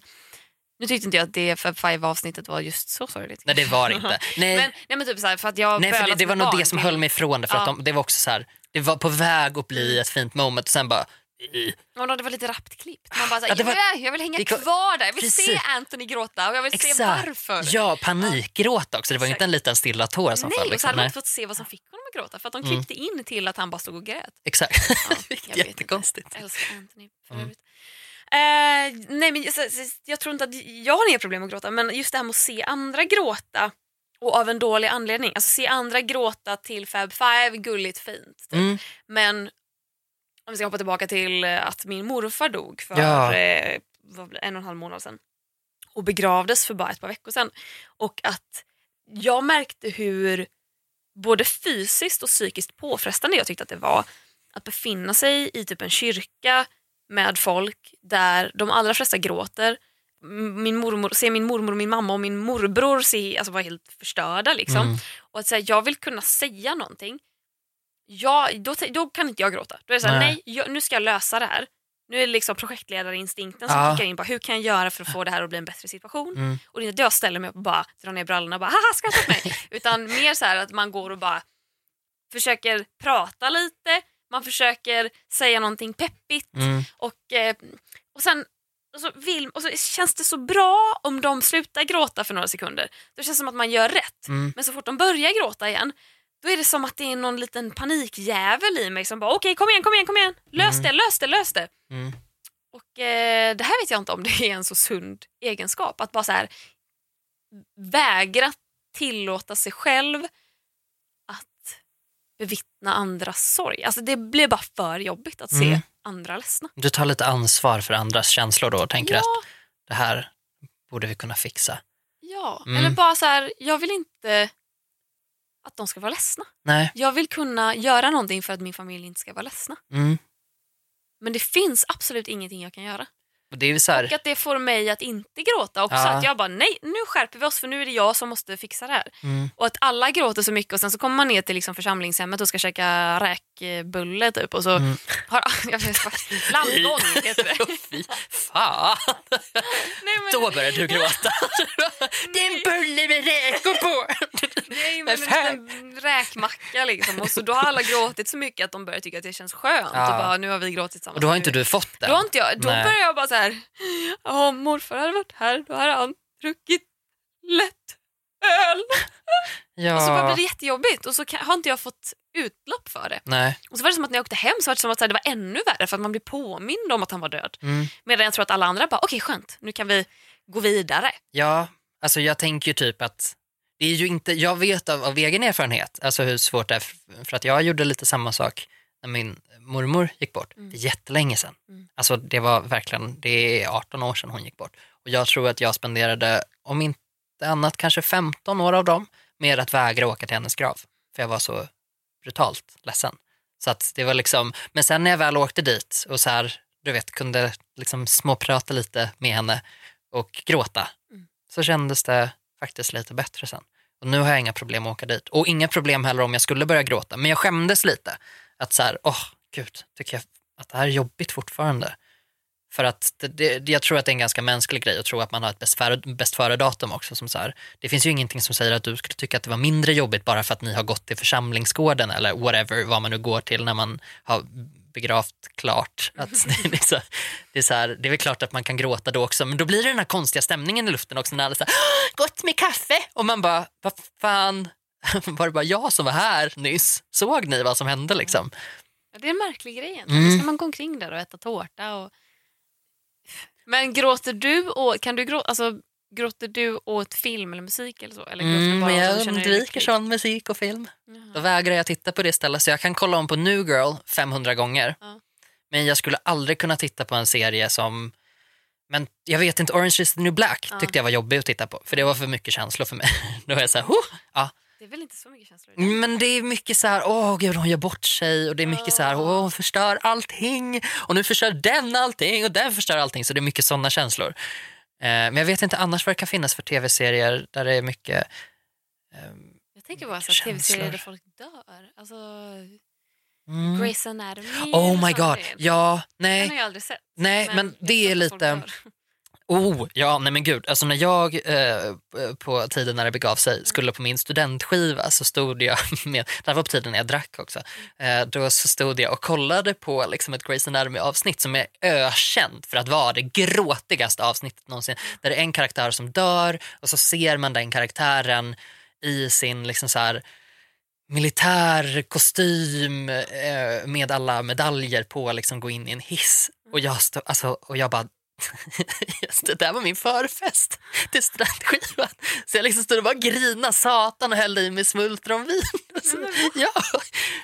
Nu tyckte inte jag att det Fab Five avsnittet var just så sorgligt. nej, det var det inte. Nej, Men, nej men typ så här, för att jag nej för det, det var nog det som höll mig ifrån det. För att Ja. de, det var också så här, det var på väg att bli ett fint moment och sen bara. Ja, det var lite rappt klippt. Man bara så här, Ja, var- jag, vill, jag vill hänga kom- kvar där. Jag vill se Precis. Anthony gråta och jag vill se Exakt. varför. Ja, panikgråta också. Det var ju inte Exakt. en liten stilla tår som Nej, föll. och så Liksom. hade man inte fått se vad som fick honom att gråta för att de Mm. klippte in till att han bara stod och grät. Exakt. Ja, jag jättekonstigt. Inte. Jag älskar Anthony för Mm. övrigt. Eh, nej men så, jag tror inte att jag har inga problem att gråta men just det här med att se andra gråta och av en dålig anledning. Alltså se andra gråta till Fab Five, gulligt fint. Typ. Mm. Men om vi ska hoppa tillbaka till eh, att min morfar dog för Ja. eh, en och en halv månad sedan och begravdes för bara ett par veckor sedan. Och att jag märkte hur både fysiskt och psykiskt påfrestande jag tyckte att det var att befinna sig i typ en kyrka med folk där de allra flesta gråter. Min mormor, se min mormor, och min mamma och min morbror se, alltså var helt förstörda. Liksom. Mm. Och att säga, jag vill kunna säga någonting. Jag, då, då kan inte jag gråta. Då är det såhär, Nej. nej, jag, nu ska jag lösa det här. Nu är det liksom projektledarinstinkten som Ja. kickar in. Bara, hur kan jag göra för att få det här att bli en bättre situation? Mm. Och det är inte att jag ställer mig upp och bara drar ner brallorna och bara haha skratta åt mig. Utan mer så här att man går och bara försöker prata lite, man försöker säga någonting peppigt Mm. och, eh, och sen och så, vill, och så känns det så bra om de slutar gråta för några sekunder. Då känns det som att man gör rätt. Mm. Men så fort de börjar gråta igen då är det som att det är någon liten panikjävel i mig som bara okej kom igen, kom igen, kom igen. Lös Mm. det, lös det, lös det. Mm. Och eh, det här vet jag inte om det är en så sund egenskap. Att bara så här vägra tillåta sig själv att bevittna andras sorg. Alltså det blir bara för jobbigt att se Mm. andra ledsna. Du tar lite ansvar för andras känslor då och tänker Ja, att det här borde vi kunna fixa. ja. Mm. eller bara så här, jag vill inte att de ska vara ledsna. Nej. Jag vill kunna göra någonting för att min familj inte ska vara ledsna. Mm. Men det finns absolut ingenting jag kan göra. Det är så här, Och att det får mig att inte gråta också. Ja. Att jag bara, nej nu skärper vi oss för nu är det jag som måste fixa det här. mm. Och att alla gråter så mycket och sen så kommer man ner till liksom församlingshemmet och ska käka räkbulle typ och så Mm. har... Jag vet inte, Blandgång heter det. Fy fan, Nej, men, då börjar du gråta. det är en bulle med räkor på. nej, men en räkmacka liksom. Och så då har alla gråtit så mycket att de börjar tycka att det känns skönt. Ja. Och bara, nu har vi gråtit tillsammans. Och då har inte du fått den. Då, har inte jag, då Nej. börjar jag bara så här, ja morfar hade varit här, då hade han druckit lätt öl. Och så bara Ja. blir det jättejobbigt och så kan, har inte jag fått utlopp för det. Nej. Och så var det som att när jag åkte hem så var det som att här, det var ännu värre för att man blir påmind om att han var död. Mm. Medan jag tror att alla andra bara, okej skönt, nu kan vi gå vidare. Ja, alltså jag tänker ju typ att det är ju inte, jag vet av, av egen erfarenhet alltså hur svårt det är för, för att jag gjorde lite samma sak när min mormor gick bort. Mm. Det är jättelänge sedan. Mm. Alltså det var verkligen, det är 18 år sedan hon gick bort. Och jag tror att jag spenderade, om inte annat kanske 15 år av dem med att vägra åka till hennes grav. För jag var så brutalt ledsen. Så att det var liksom, men sen när jag väl åkte dit och så här, du vet, kunde liksom småprata lite med henne och gråta, Mm. så kändes det faktiskt lite bättre sen. Och nu har jag inga problem att åka dit. Och inga problem heller om jag skulle börja gråta. Men jag skämdes lite. Att så här, åh gud, tycker jag att det här är jobbigt fortfarande. För att det, det, jag tror att det är en ganska mänsklig grej att tro att man har ett bäst bäst före datum också. Som så här, det finns ju ingenting som säger att du skulle tycka att det var mindre jobbigt bara för att ni har gått till församlingsgården eller whatever, vad man nu går till när man har begravt klart. Att det, är så, det, är så här, det är väl klart att man kan gråta då också men då blir det den här konstiga stämningen i luften också när alla säger gott med kaffe och man bara vad fan var det bara jag som var här nyss? Såg ni vad som hände liksom? Ja, det är en märklig grej egentligen. Mm. Ska man gå omkring där och äta tårta. Och... Men gråter du och, kan du gråta, alltså, gråter du åt film eller musik eller så? Eller Mm, bara jag undviker sån musik och film. Jaha. Då vägrar jag titta på det istället så jag kan kolla om på New Girl 500 gånger. Ja. Men jag skulle aldrig kunna titta på en serie som men jag vet inte, Orange is the new black Ja. tyckte jag var jobbig att titta på för det var för mycket känslor för mig. Då var jag såhär, oh! ja. Det är väl inte så mycket känslor i det? Men det är mycket så här, åh gud hon gör bort sig och det är mycket så här, åh hon förstör allting och nu förstör den allting och den förstör allting så det är mycket sådana känslor. Eh, men jag vet inte annars vad det kan finnas för tv-serier där det är mycket Jag tänker bara så tv-serier där folk dör. Alltså, mm. Grey's Anatomy. Oh my god, ja, Den nej. har jag aldrig sett. Nej, men jag det är lite-. Oh, ja, nej men gud. Alltså när jag eh, på tiden när det begav sig skulle på min studentskiva så stod jag med, det här var på tiden när jag drack också, eh, då så stod jag och kollade på liksom ett Grey's Anatomy avsnitt som är ökänt för att vara det gråtigaste avsnittet någonsin. Där det är en karaktär som dör och så ser man den karaktären i sin liksom så här militär kostym eh, med alla medaljer på liksom gå in i en hiss. Och jag, stod, alltså, och jag bara Just det, där var min förfest till studentskivan. Så jag liksom stod och bara grina satan och hällde i mig smultronvin. Så, ja,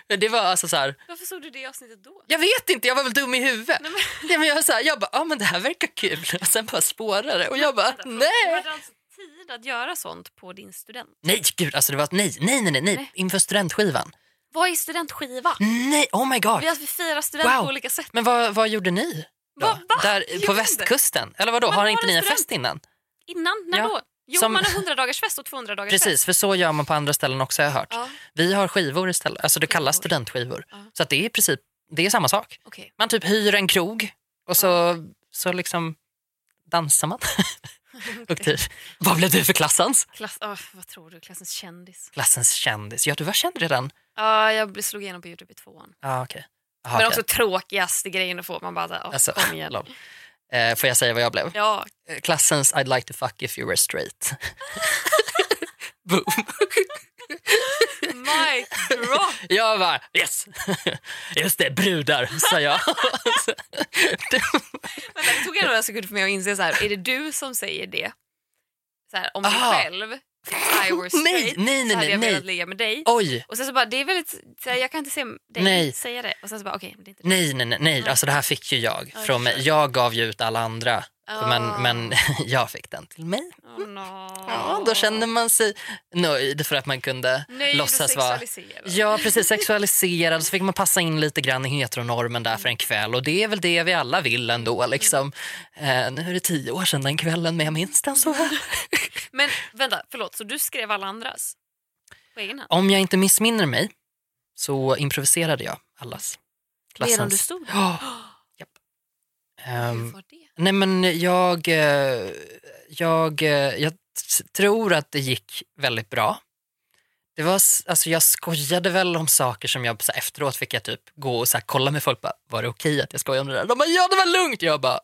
men det var alltså så här, Varför såg du det avsnittet då? jag vet inte, jag var väl dum i huvudet. Nej, men- Ja, men jag, var så här, jag bara, ja men det här verkar kul. Och sen bara spårade det och jag bara, nej. alltså tid att göra sånt på din student? Nej, gud, alltså det var, nej, nej, nej, nej, nej, Nej. inför studentskivan. Vad är studentskiva? Nej, oh my god. Vi har firat student Wow. på olika sätt. Men vad, vad gjorde ni? Då? Va- va? Där Jag på västkusten? Eller vadå, Man har inte ni en fest innan? Innan? När Ja. då? Jo, Som- man har 100 dagars fest och 200 dagars fest. Precis, för så gör man på andra ställen också har jag hört. Ja, Vi har skivor istället, alltså det kallas Skivor. studentskivor. Ja. Så att det är i princip det är samma sak. okej. Man typ hyr en krog och så, så liksom dansar man. och typ, vad blev du för klassens? Klass, åh, vad tror du? Klassens kändis. Klassens kändis. Ja, du var känd redan. Ja, jag slog igenom på Youtube i tvåan. Ja, okej. Jaha, Men också tråkigaste grejen att få. Man bara, åh, Alltså, kom igen. Eh, får jag säga vad jag blev? Ja, Eh, Klassens I'd like to fuck if you were straight. Boom. my drop. Jag bara yes! Just det, brudar, sa jag. Vänta, det tog några sekunder för mig att inse så här, är det du som säger det? Så här, om dig Aha. själv, I were straight, Nej, nej, nej, så hade jag nej, velat ligga med dig. Oj, Och sen så bara, det är väldigt, så här, jag kan inte se dig Nej. säga det. Och sen så bara, okej, det. nej, nej, nej, nej. Alltså det här fick ju jag Ja, från mig. Jag gav ju ut alla andra, Ah. men, men jag fick den till mig. Oh, no. Ja, då kände man sig nöjd för att man kunde Nöjd låtsas vara. Ja, precis. Sexualiserad. Så fick man passa in lite grann i heteronormen där för en kväll. Och det är väl det vi alla vill ändå. Liksom. Eh, nu är det tio år sedan den kvällen, men jag minns den så här. Men vänta, förlåt, så du skrev alla andras? På egen hand? Om jag inte missminner mig så improviserade jag allas. Medan du stod? Ja. Japp. Hur Ehm, var det? Nej men jag, eh, jag, eh, jag tror att det gick väldigt bra. Det var, alltså jag skojade väl om saker som jag så här, efteråt fick jag typ gå och så här, kolla med folk. Bara, var det okej att jag skojade om det där? De bara ja det var lugnt. Jag bara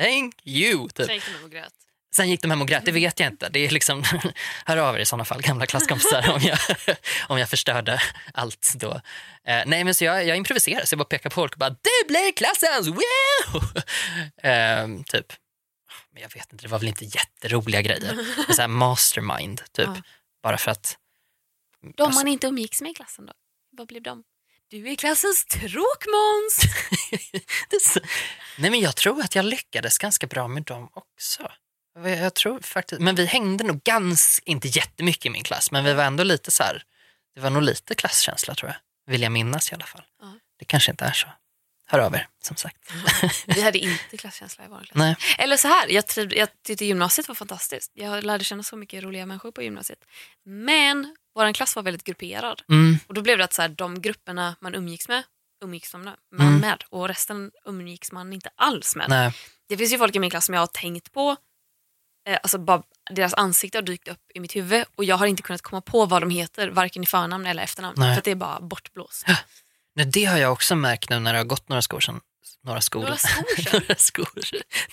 thank you. Typ. Tänk om grät. Sen gick de hem och grät, det vet jag inte. Det är liksom, hör av er i sådana fall, gamla klasskompisar om jag, om jag förstörde allt då. Eh, nej men så jag, jag improviserade, så jag bara pekade på folk och bara du blir klassens, wow! Eh, typ. Men jag vet inte, det var väl inte jätteroliga grejer. Men så här mastermind, typ. Ja. Bara för att, De Alltså- man inte umgicks med i klassen då? Vad blev de? Du är klassens tråkmåns! nej men jag tror att jag lyckades ganska bra med dem också. Jag tror faktiskt, men vi hängde nog ganska, inte jättemycket i min klass, men vi var ändå lite så här, det var nog lite klasskänsla tror jag. Vill jag minnas i alla fall. Ja. Det kanske inte är så. Hör av er, som sagt. Vi hade inte klasskänsla i vår klass. Nej. Eller så här, jag, triv, jag tyckte gymnasiet var fantastiskt. Jag lärde känna så mycket roliga människor på gymnasiet. Men vår klass var väldigt grupperad. Mm, Och då blev det att så här, de grupperna man umgicks med umgicks man med, Mm. med och resten umgicks man inte alls med. Nej. Det finns ju folk i min klass som jag har tänkt på, eh, alltså bara deras ansikte har dykt upp i mitt huvud och jag har inte kunnat komma på vad de heter, varken i förnamn eller efternamn. Nej. För det är bara bortblåst. Nej, det har jag också märkt nu när det har gått några skor sedan. Några skor. Några skor några, skor.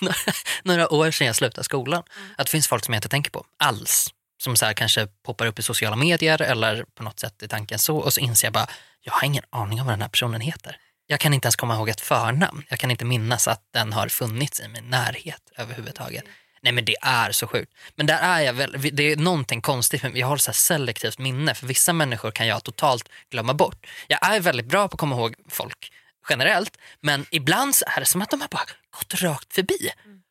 några, några år sedan jag slutade skolan. Mm. Att det finns folk som jag inte tänker på alls. Som så kanske poppar upp i sociala medier eller på något sätt i tanken så. Och så inser jag bara, jag har ingen aning om vad den här personen heter. Jag kan inte ens komma ihåg ett förnamn. Jag kan inte minnas att den har funnits i min närhet överhuvudtaget. Nej men det är så sjukt. Men där är jag väl, det är någonting konstigt med jag har så selektivt minne för vissa människor kan jag totalt glömma bort. Jag är väldigt bra på att komma ihåg folk generellt men ibland så är det som att de har bara gått rakt förbi.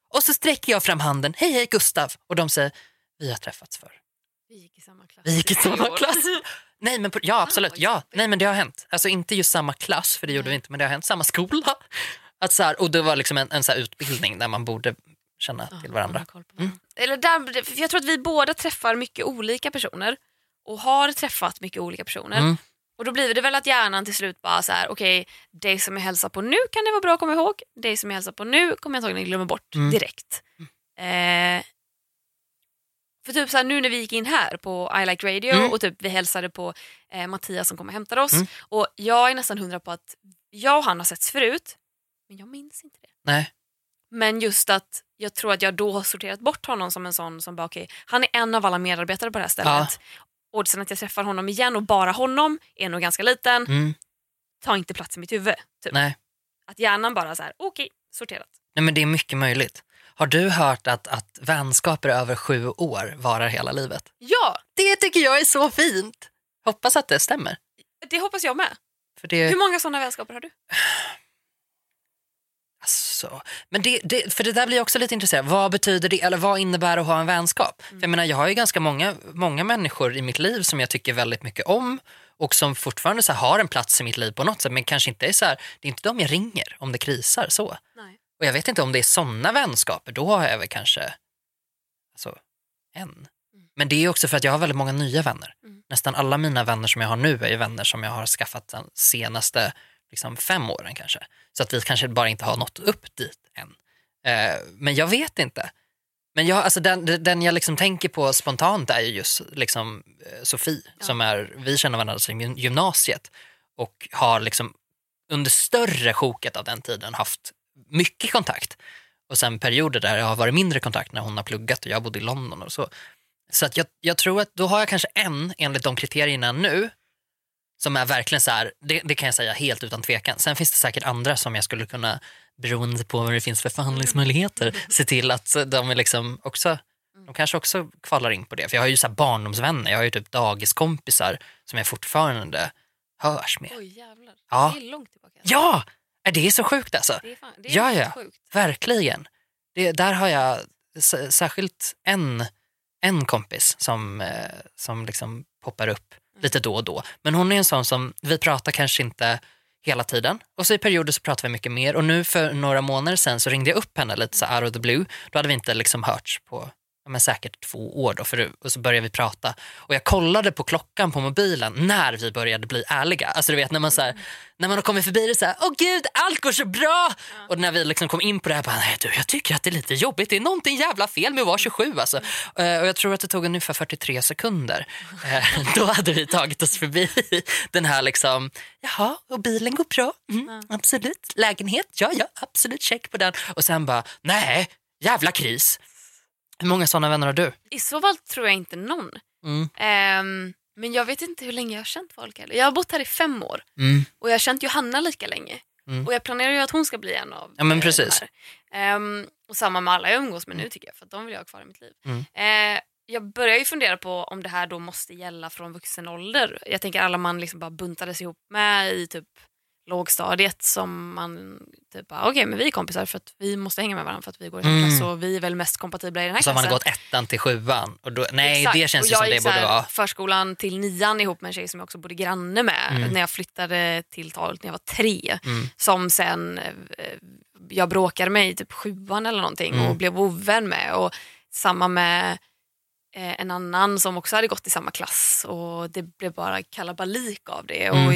Och så sträcker jag fram handen, hej hej Gustav och de säger vi har träffats förr. Vi gick i samma klass. Vi gick i samma klass. Nej men på, ja absolut, vad ja. Nej men det har hänt. Alltså inte just samma klass för det gjorde vi inte men det har hänt samma skola. Att så här, och det var liksom en, en så utbildning där man borde känna Ja, till varandra. på varandra. Eller där, för jag tror att vi båda träffar mycket olika personer och har träffat mycket olika personer. Mm. Och då blir det väl att hjärnan till slut bara så här, okej, det som jag hälsar på nu kan det vara bra att komma ihåg. Det som jag hälsar på nu kommer jag antagligen glömma bort Mm. direkt. Eh, för typ så här, nu när vi gick in här på I Like Radio Mm. och typ vi hälsade på eh, Mattias som kom och hämtade oss. Mm. Och jag är nästan hundra på att jag och han har setts förut, men jag minns inte det. Nej. Men just att jag tror att jag då har sorterat bort honom som en sån som bara okej, han är en av alla medarbetare på det här stället. Och sen att jag träffar honom igen och bara honom är nog ganska liten, Mm. tar inte plats i mitt huvud. Typ. Nej. Att hjärnan bara så här, okej, sorterat. Nej men det är mycket möjligt. Har du hört att, att vänskaper över sju år varar hela livet? Ja, Det tycker jag är så fint. Hoppas att det stämmer. det hoppas jag med. Det, Hur många sådana vänskaper har du? Alltså, men det, det, för det där blir jag också lite intresserad Vad betyder det, eller vad innebär att ha en vänskap? För jag menar, jag har ju ganska många, många människor i mitt liv som jag tycker väldigt mycket om och som fortfarande så här, har en plats i mitt liv på något sätt men kanske inte är så här, det är inte de jag ringer om det krisar så. Nej. Och jag vet inte om det är sådana vänskaper, då har jag väl kanske alltså, en. Men det är också för att jag har väldigt många nya vänner. Mm. Nästan alla mina vänner som jag har nu är ju vänner som jag har skaffat de senaste liksom, fem åren kanske. Så att vi kanske bara inte har nått upp dit än. Eh, men jag vet inte. Men jag, alltså den, den jag liksom tänker på spontant är ju just liksom, eh, Sofie, Ja. som är, vi känner varandra sedan gym- gymnasiet och har liksom under större sjoket av den tiden haft mycket kontakt. Och sen perioder där jag har varit mindre kontakt när hon har pluggat och jag bodde i London och så. Så att jag, jag tror att då har jag kanske en, enligt de kriterierna nu, som är verkligen så här, det, det kan jag säga helt utan tvekan. Sen finns det säkert andra som jag skulle kunna, beroende på vad det finns för förhandlingsmöjligheter, se till att de är liksom också, de kanske också kvalar in på det. För jag har ju så barndomsvänner, jag har ju typ dagiskompisar som jag fortfarande hörs med. Oj jävlar, Ja. det är långt tillbaka. Ja, det är så sjukt alltså. Det är, fan, det är Ja, ja. sjukt. Verkligen. Det, där har jag särskilt en, en kompis som, eh, som liksom poppar upp lite då och då. Men hon är en sån som, vi pratar kanske inte hela tiden och så i perioder så pratar vi mycket mer och nu för några månader sen så ringde jag upp henne lite så out of the blue. Då hade vi inte liksom hörts på ja, men säkert två år då för, och så började vi prata. Och jag kollade på klockan på mobilen när vi började bli ärliga. Alltså du vet när man så här, när man har kommit förbi det så här, åh gud allt går så bra! Och när vi liksom kom in på det här bara, nej du jag tycker att det är lite jobbigt, det är någonting jävla fel med att vara 27 alltså. Eh, och jag tror att det tog ungefär 43 sekunder. Eh, då hade vi tagit oss förbi den här liksom, jaha och bilen går bra, mm, absolut, lägenhet, ja ja absolut. Check på den. Och sen bara, nej jävla kris. Hur många sådana vänner har du? I så fall tror jag inte någon. Mm. Ehm, men jag vet inte hur länge jag har känt folk heller. Jag har bott här i fem år Mm. och jag har känt Johanna lika länge. Mm. Och jag planerar ju att hon ska bli en av Ja, men eh, precis. Ehm, och samma med alla jag umgås med nu tycker jag, för de vill jag ha kvar i mitt liv. Mm. Eh, jag börjar ju fundera på om det här då måste gälla från vuxen ålder. Jag tänker alla man liksom bara buntades ihop med i typ lågstadiet som man typ okej men vi är kompisar för att vi måste hänga med varandra för att vi går i samma Mm. klass och vi är väl mest kompatibla i den här så har man klassen. gått ettan till sjuan. Och då, nej, Exakt. det känns ju som det borde så vara. förskolan till nian ihop med en tjej som jag också bodde granne med Mm. när jag flyttade till talet när jag var tre. Mm. Som sen eh, jag bråkade med i typ sjuan eller någonting Mm. och blev ovän med. Och samma med eh, en annan som också hade gått i samma klass och det blev bara kalabalik av det. Mm. Och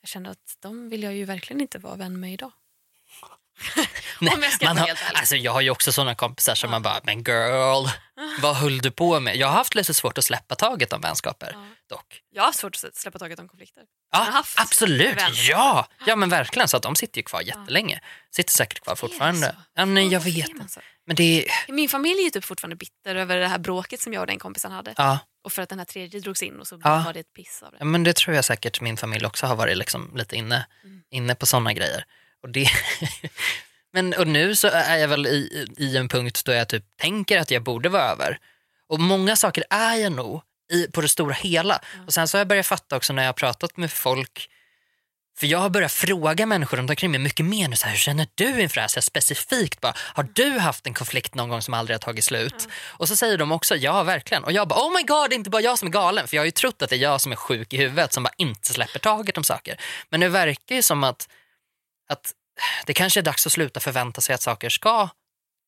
jag kände att de vill jag ju verkligen inte vara vän med idag. Nej, Om jag ska man har, helt alltså jag har ju också såna kompisar som man bara, men girl, vad höll du på med? Jag har haft lite svårt att släppa taget om vänskaper Ja. dock. Jag har svårt att släppa taget om konflikter. Ja, absolut, ja, ja men verkligen så att de sitter ju kvar jättelänge. Sitter säkert kvar fortfarande. Ja, nej, jag vet? Men det Min familj är ju typ fortfarande bitter över det här bråket som jag och den kompisen hade. ja, Och för att den här tredje drogs in och så Ja. var det ett piss av det. Ja, men det tror jag säkert min familj också har varit liksom lite inne, Mm. inne på sådana grejer. Och, det men, och nu så är jag väl i, i en punkt då jag typ tänker att jag borde vara över. Och många saker är jag nog i, på det stora hela. Och sen så har jag börjat fatta också när jag har pratat med folk för jag har börjat fråga människor runt omkring mig mycket mer nu. Så här, hur känner du inför det här? Så här specifikt bara, har du haft en konflikt någon gång som aldrig har tagit slut? Och så säger de också ja, verkligen. Och jag bara, oh my god, det är inte bara jag som är galen. För jag har ju trott att det är jag som är sjuk i huvudet som bara inte släpper taget om saker. Men det verkar ju som att, att det kanske är dags att sluta förvänta sig att saker ska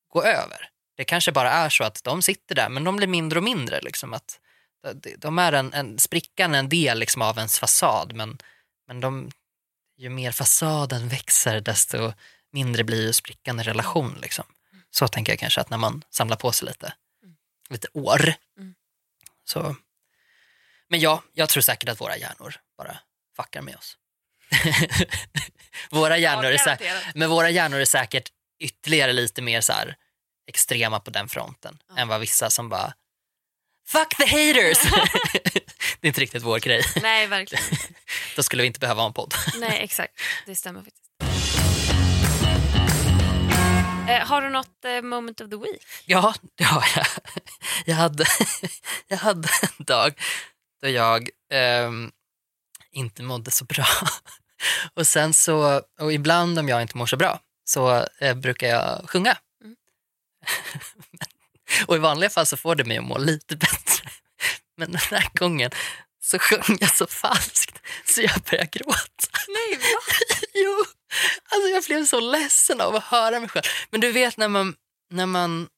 gå över. Det kanske bara är så att de sitter där, men de blir mindre och mindre. Liksom, att de- är en, en sprickan, en del liksom, av ens fasad, men, men de, ju mer fasaden växer desto mindre blir ju sprickan i relation. Liksom. Så tänker jag kanske att när man samlar på sig lite, lite år. Mm. Så. Men ja, jag tror säkert att våra hjärnor bara fuckar med oss. våra hjärnor är säkert, men våra hjärnor är säkert ytterligare lite mer så här extrema på den fronten än vad vissa som bara Fuck the haters! det är inte riktigt vår grej. Nej, verkligen. Då skulle vi inte behöva ha en podd. Nej, exakt. Det stämmer faktiskt. Eh, har du något eh, moment of the week? Ja, det har jag. Jag hade, jag hade en dag då jag ehm, inte mådde så bra. Och sen så, och ibland om jag inte mår så bra så eh, brukar jag sjunga. Mm. och i vanliga fall så får det mig att må lite bättre. Men den här gången så sjöng jag så falskt så jag började gråta. Nej, va? Jo, alltså jag blev så ledsen av att höra mig själv. Men du vet när man, när man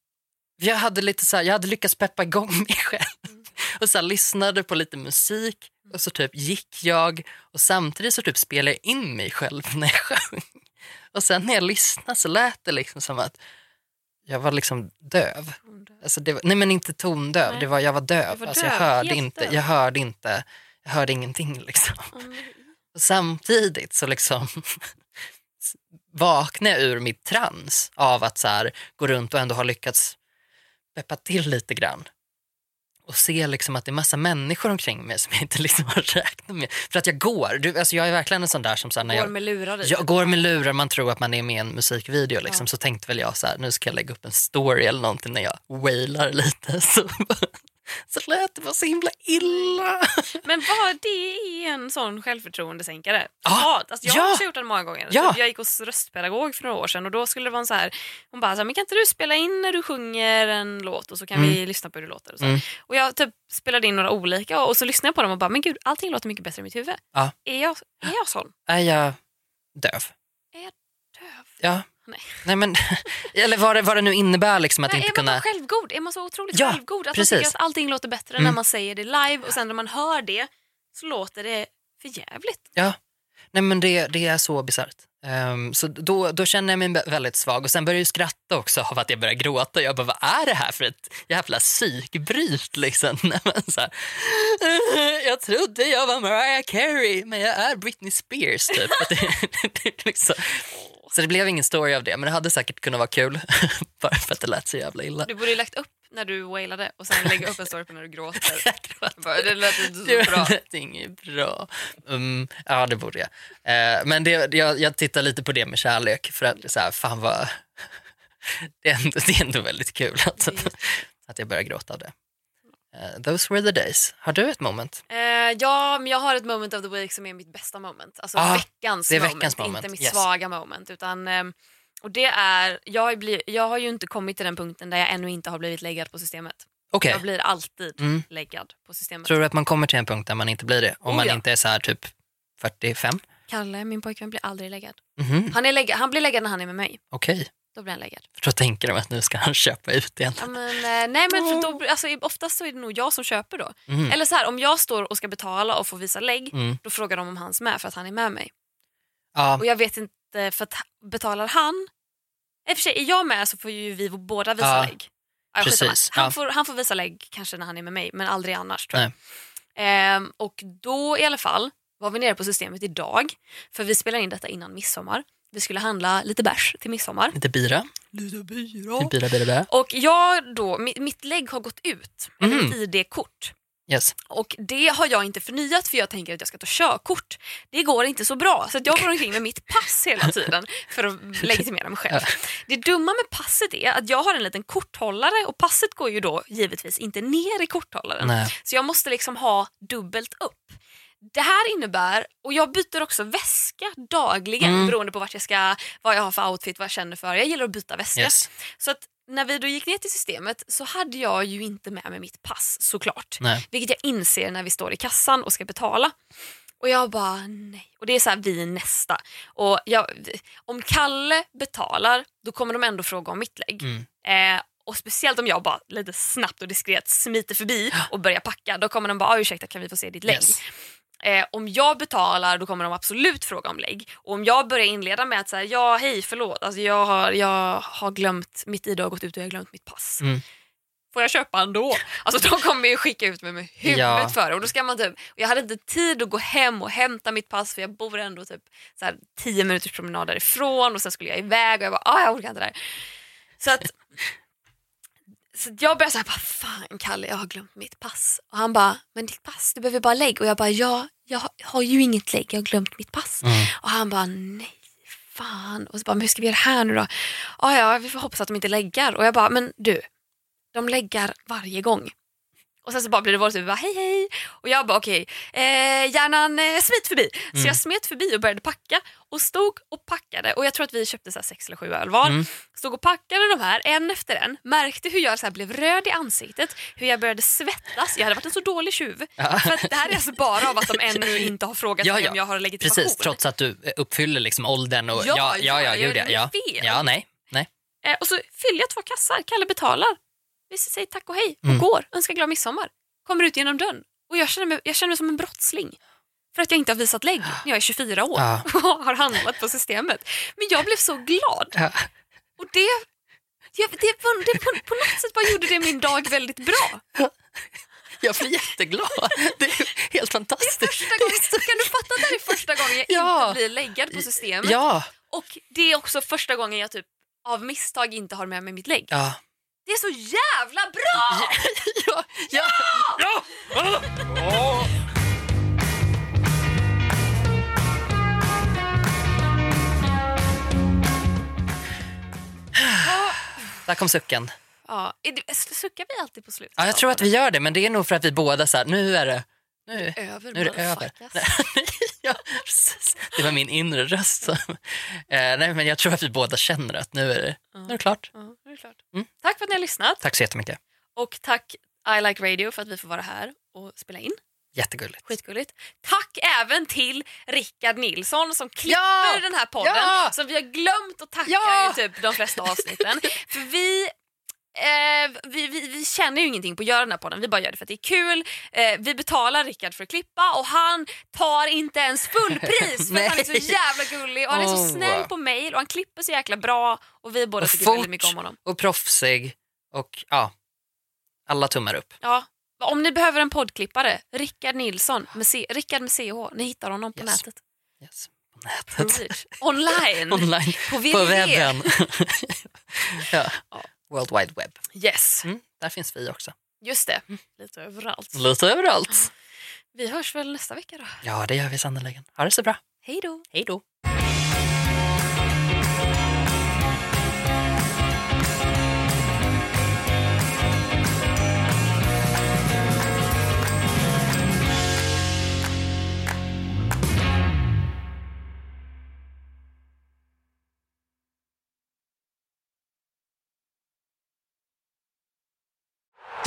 jag hade, lite så här, jag hade lyckats peppa igång mig själv och så här, lyssnade på lite musik och så typ gick jag och samtidigt så typ spelade jag in mig själv när jag sjöng. Och sen när jag lyssnade så lät det liksom som att jag var liksom döv. Alltså var, nej men inte tondöv, Nej. det var, jag var döv. Var alltså jag döv, hörde helt inte, döv. jag hörde inte, jag hörde ingenting liksom. Och samtidigt så liksom vaknade jag ur mitt trans av att så här, gå runt och ändå ha lyckats peppa till lite grann. Och se liksom att det är massa människor omkring mig som jag inte liksom har räknat med. För att jag går, du, alltså jag är verkligen en sån där som så här, när Går jag, med lurar i. jag går med lurar, man tror att man är med i en musikvideo liksom, så tänkte väl jag så här, nu ska jag lägga upp en story eller någonting när jag wailar lite. Så, så lät det bara så himla illa. Men vad det är en sån självförtroendesänkare. Ja, alltså jag ja. har också gjort den många gånger. Ja. Så Jag gick hos röstpedagog för några år sedan och då skulle det vara en så här, hon bara, så här, men kan inte du spela in när du sjunger en låt och så kan vi lyssna på hur det låter. Och, så. Mm. och jag typ spelade in några olika och så lyssnade jag på dem och bara, men gud allting låter mycket bättre i mitt huvud. Ja. Är, jag, är jag sån? Är jag döv? Är jag döv? Ja. Nej. Nej men, eller vad det, vad det nu innebär liksom att Nej, inte är man kunna... bara självgod? Är man så otroligt Ja, självgod att man precis. tycker att allting låter bättre Mm. när man säger det live och sen när man hör det så låter det för jävligt. Ja. Nej men det, det är så bisarrt. Um, så då, då känner jag mig väldigt svag och sen börjar jag skratta också av att jag börjar gråta. Jag bara, vad är det här för ett jävla psykbryt liksom? Så här, eh, jag trodde jag var Mariah Carey men jag är Britney Spears typ. det, det, det, liksom. Så det blev ingen story av det men det hade säkert kunnat vara kul. Bara för att det lät så jävla illa. Du borde ju lagt upp när du wailade och sen lägga upp en story på när du gråter. Jag gråter. Det lät inte så Det bra. lät inget bra. Um, ja, det borde jag. Eh, men det, jag, jag tittar lite på det med kärlek för att så här, fan vad... det, är ändå, det är ändå väldigt kul att, att jag börjar gråta av det. Eh, those were the days. Har du ett moment? Eh, ja, men jag har ett moment of the week som är mitt bästa moment. Alltså Ah, veckans, det är moment, veckans moment, inte mitt yes. svaga moment. Utan, ehm, och det är, jag, har bli, jag har ju inte kommit till den punkten där jag ännu inte har blivit läggad på systemet. Okej. Jag blir alltid Mm. läggad på systemet. Tror du att man kommer till en punkt där man inte blir det? Om Oh, man ja. inte är så här typ 45? Kalle, min pojkvän, blir aldrig läggad. Mhm, Han, är läggad. han blir läggad när han är med mig. Okej. Då blir han läggad. För då tänker de att nu ska han köpa ut igen. Ja, men, eh, nej men för då, alltså, oftast så är det nog jag som köper då. Mm. Eller så här, om jag står och ska betala och får visa lägg, Mm. då frågar de om hans med för att han är med mig. Ja, Och jag vet inte, för att betalar han... I och för sig, är jag med så får ju vi båda visa Ja, lägg. Ja, precis, han, ja. får, han får visa lägg kanske när han är med mig, men aldrig annars. Tror jag. Ehm, och då i alla fall var vi nere på systemet idag, för vi spelar in detta innan midsommar. Vi skulle handla lite bärs till midsommar. lite bira. Lite Bira, bira, bira. Och jag då, mitt, lägg har gått ut, Mhm. mitt ID-kort. Yes. Och det har jag inte förnyat för jag tänker att jag ska ta körkort. Det går inte så bra så jag går omkring med mitt pass hela tiden för att legitimera mig själv. Det dumma med passet är att jag har en liten korthållare och passet går ju då givetvis inte ner i korthållaren. Nej. Så jag måste liksom ha dubbelt upp. Det här innebär, och jag byter också väska dagligen Mm. beroende på vart jag ska, vad jag har för outfit, vad jag känner för. Jag gillar att byta väska. Yes. Så att när vi då gick ner till systemet så hade jag ju inte med mig mitt pass såklart. Nej. Vilket jag inser när vi står i kassan och ska betala. Och jag bara nej. Och det är så här vi nästa. Och jag, om Kalle betalar då kommer de ändå fråga om mitt lägg. Mm. Eh, och speciellt om jag bara lite snabbt och diskret smiter förbi och börjar packa. Då kommer de bara ah, ursäkta kan vi få se ditt lägg. Yes. Eh, om jag betalar då kommer de absolut fråga om lägg. Och om jag börjar inleda med att säga ja hej förlåt, alltså, jag, har, jag har glömt, mitt ID har gått ut och jag har glömt mitt pass. Mm. Får jag köpa ändå? Alltså de kommer ju skicka ut mig med huvudet Ja. för det. Och då ska man typ, jag hade inte tid att gå hem och hämta mitt pass för jag bor ändå typ så här, tio minuters promenad därifrån och sen skulle jag iväg och jag bara ah, jag orkar inte det här. Så att så jag började säga, vad fan Kalle jag har glömt mitt pass. Och han bara, men ditt pass, du behöver bara lägg. Och jag bara, ja, jag har- ju inget lägg, jag har glömt mitt pass. Mm. Och han bara, nej fan. Och så bara, men hur ska vi göra här nu då? Ah, ja, vi får hoppas att de inte läggar. Och jag bara, men du, de läggar varje gång. Och sen så bara blir det vårt typ, bara, hej hej. Och jag bara okej, eh, hjärnan eh, smit förbi. Så Mm. jag smet förbi och började packa och stod och packade. Och jag tror att vi köpte så här sex eller sju öl var. Mm. Stod och packade de här en efter en. Märkte hur jag så blev röd i ansiktet, hur jag började svettas. Jag hade varit en så dålig tjuv. Ja. För det här är alltså bara av att de ännu inte har frågat Ja, ja. om jag har legitimation. Precis, trots att du uppfyller liksom åldern. Och, Ja, ja, ja, ja, ja, jag ja, gjorde ja. fel. ja, nej, nej. Eh, och så fyller jag två kassar, Kalle betalar. Vi säger tack och hej och Mm. går, önskar glad midsommar. Kommer ut genom dörren och jag känner, mig, jag känner mig som en brottsling. För att jag inte har visat lägg när jag är 24 år Ja. och har handlat på systemet. Men jag blev så glad. Ja. Och det, det, det, det på, på något sätt bara gjorde det min dag väldigt bra. Jag blir jätteglad. Det är helt fantastiskt. Första gången, kan du fatta att det är första gången jag Ja. inte blir läggad på systemet? Ja, Och det är också första gången jag typ av misstag inte har med mig mitt lägg. ja. Det är så jävla bra! ja, ja. ja. Där kom sucken. Ja, är det, suckar vi alltid på slutet? Ja, jag tror att vi gör det, men det är nog för att vi båda så här, nu är det, nu, Över nu är det över. ja. Det var min inre röst. som- Eh, nej, men jag tror att vi båda känner att nu är det, nu är det klart. Ja, det är klart. Mm. Tack för att ni har lyssnat Tack så jättemycket. och tack I Like Radio för att vi får vara här och spela in. Jättegulligt. Skitgulligt. Tack även till Rickard Nilsson som klipper Ja! den här podden Ja! som vi har glömt att tacka Ja! i typ de flesta avsnitten. för vi Eh, vi, vi, vi tjänar ju ingenting på att göra den här podden, vi bara gör det för att det är kul. Eh, vi betalar Rickard för att klippa och han tar inte ens fullpris för att han är så jävla gullig och han är så snäll på mail och han klipper så jäkla bra och vi båda Och tycker fort. väldigt mycket om honom. Och proffsig och ja, alla tummar upp. Ja. Om ni behöver en poddklippare, Rickard Nilsson, med C- Rickard med CH, ni hittar honom på Yes. nätet. Yes. Nätet. Online. Online. På På webben. ja. Ja. World Wide Web. Yes, Mm, där finns vi också. just det. Lite överallt. Lite överallt. Vi hörs väl nästa vecka då. Ja, det gör vi sannerligen. Ha det så bra. Hej då. Hej då.